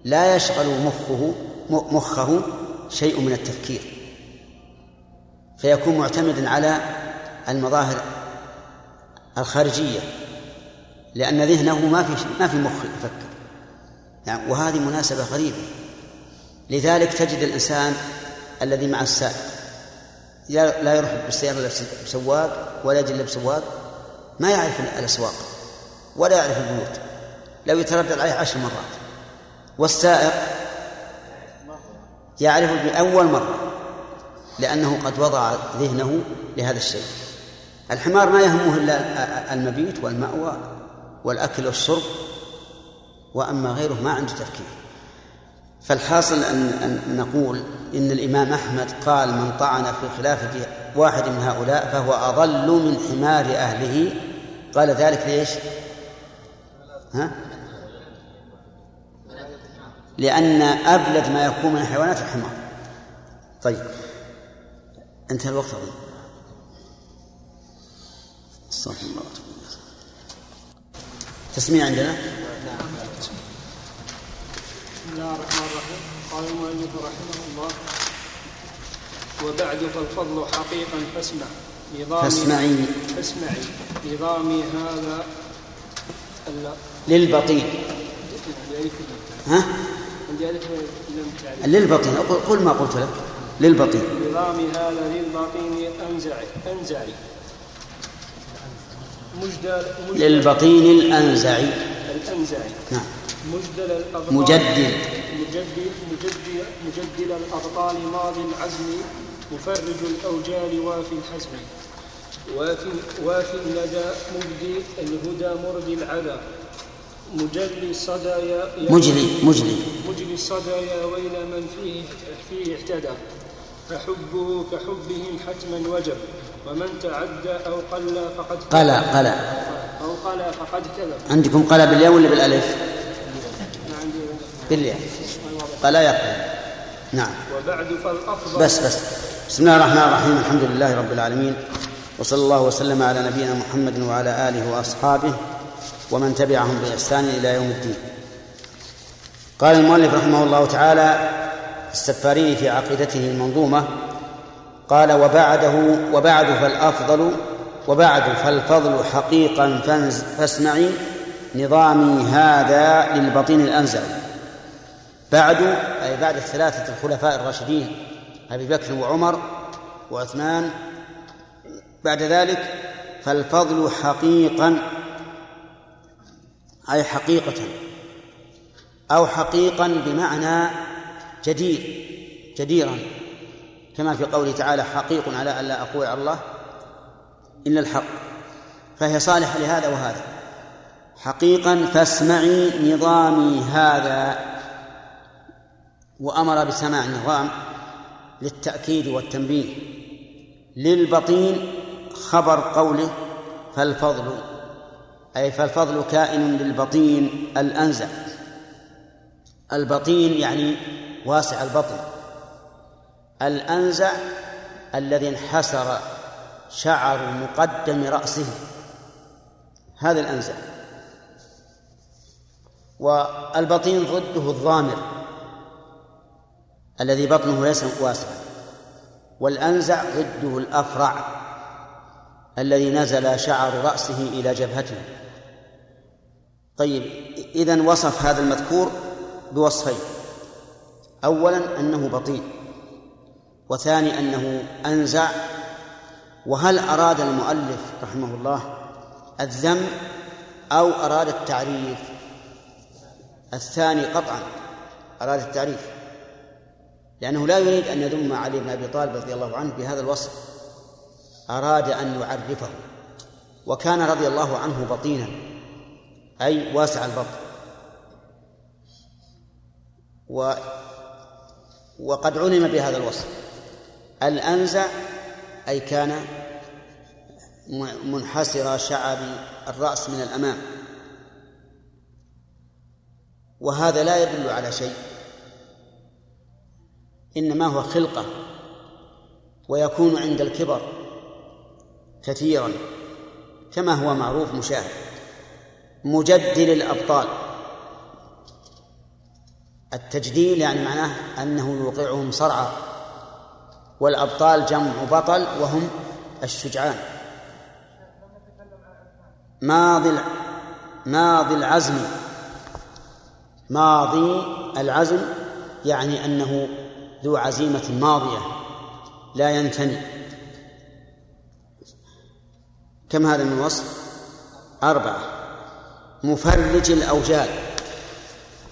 لا يشغل مخه مخه شيء من التفكير فيكون معتمدا على المظاهر الخارجية لأن ذهنه ما في ما في مخ يفكر. يعني وهذه مناسبة غريبة. لذلك تجد الإنسان الذي مع السائق لا يروح بالسيارة إلا بسواق ولا يجي إلا بسواق ما يعرف الأسواق ولا يعرف البيوت. لو يتردد عليه عشر مرات والسائق يعرف بأول مرة. لأنه قد وضع ذهنه لهذا الشيء. الحمار ما يهمه إلا المبيت والمأوى والأكل والشرب وأما غيره ما عنده تفكير. فالحاصل أن, نقول إن الإمام أحمد قال من طعن في خلافة واحد من هؤلاء فهو أضل من حمار أهله. قال ذلك ليش؟ ها؟ لأن أبلد ما يكون من الحيوانات الحمار. طيب. انتهى الوقت أظن. استغفر الله تسميع عندنا؟ بسم الله الرحمن الرحيم قال المؤلف رحمه الله وبعد فالفضل حقيقا فاسمع. نظام فاسمعي. فاسمعي. نظامي هذا للبطيء. ها؟ عندي ألف للبطين قل ما قلت لك. للبطين هذا للبطين أنزعي أنزعي. مجدل للبطين الأنزعي. الأنزعي. نعم. مجدل الأبطال. مجدل. مجدل مجدل مجدل الأبطال ماضي العزم مفرج الأوجال وافي الحزم. وافي وافي الندى مبدي الهدى مردي العذى مجلي الصدايا مجلي مجلي. مجلي الصدايا ويل من فيه فيه اهتدى. فحبه كحبهم حتما وجب. ومن تعدى أو قل فقد قلى قلى أو قلى فقد كذب. عندكم قلى بالياء ولا بالألف؟ عندي بالياء قلى يقلى نعم. وبعد فالأفضل. بس بس. بسم الله الرحمن الرحيم. الحمد لله رب العالمين. وصلى الله وسلم على نبينا محمد وعلى آله وأصحابه ومن تبعهم بإحسان إلى يوم الدين. قال المؤلف رحمه الله تعالى السفارين في عقيدته المنظومة قال وبعده وبعد فالأفضل وبعد فالفضل حقيقا فاسمعي نظامي هذا للبطين الأنزل. بعد أي بعد الثلاثة الخلفاء الراشدين أبي بكر وعمر وعثمان. بعد ذلك فالفضل حقيقا أي حقيقة أو حقيقا بمعنى جدير جديرا. كما في قوله تعالى حقيق على أن لا أقول على الله إلا الحق. فهي صالحة لهذا وهذا. حقيقا فاسمعي نظامي هذا. وأمر بسماع النظام للتأكيد والتنبيه. للبطين خبر قوله فالفضل أي فالفضل كائن للبطين الأنزع البطين يعني واسع البطن. الأنزع الذي انحسر شعر مقدم رأسه. هذا الأنزع. والبطين ضده الضامر. الذي بطنه ليس واسعا والأنزع ضده الأفرع. الذي نزل شعر رأسه إلى جبهته. طيب إذن وصف هذا المذكور بوصفين. أولا أنه بطيء وثاني أنه أنزع. وهل أراد المؤلف رحمه الله الذم أو أراد التعريف؟ الثاني قطعا أراد التعريف. لأنه لا يريد أن يذم علي بن أبي طالب رضي الله عنه بهذا الوصف. أراد أن يعرفه وكان رضي الله عنه بطينا أي واسع البطن. و وقد علم بهذا الوصف. الأنزع أي كان منحسر شعب الرأس من الأمام. وهذا لا يدل على شيء. إنما هو خلقة ويكون عند الكبر كثيرا كما هو معروف مشاهد مجدل الأبطال. التجديل يعني معناه أنه يوقعهم صرعى والأبطال جمع بطل وهم الشجعان. ماضي ماضي العزم ماضي العزم يعني أنه ذو عزيمة ماضية لا ينثني كم هذا من وصف؟ أربعة. مفرج الأوجال.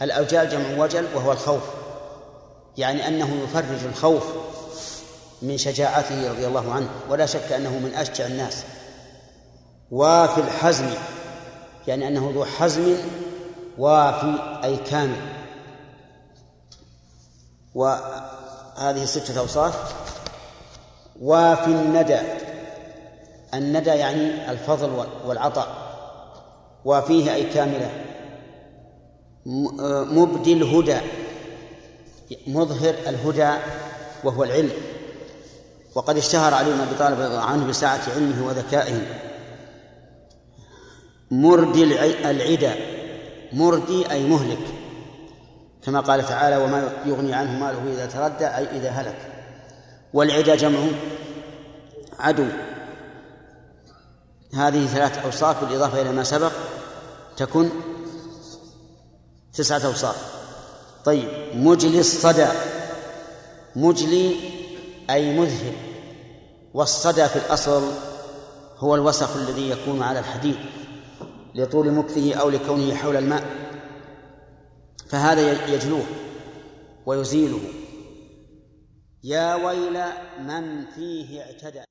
الأوجال جمع وجل وهو الخوف. يعني أنه يفرج الخوف من شجاعته رضي الله عنه ولا شك أنه من أشجع الناس. وفي الحزم يعني أنه ذو حزم وافي أي كامل. وهذه ستة أوصاف. وفي الندى الندى يعني الفضل والعطاء. وفيه أي كاملة؟ مبدي الهدى. مظهر الهدى وهو العلم. وقد اشتهر علي بن أبي طالب رضي الله عنه بسعه علمه وذكائه. مردي العدا. مردي أي مهلك. كما قال تعالى وما يغني عنه ماله إذا تردى أي إذا هلك. والعدا جمع عدو. هذه ثلاث أوصاف بالإضافة إلى ما سبق. تكن تسعة أوصاف. طيب مجلي الصدى. مجلي أي مذهب. والصدى في الأصل هو الوسخ الذي يكون على الحديد لطول مكثه أو لكونه حول الماء. فهذا يجلوه ويزيله. يا ويل من فيه اعتدى.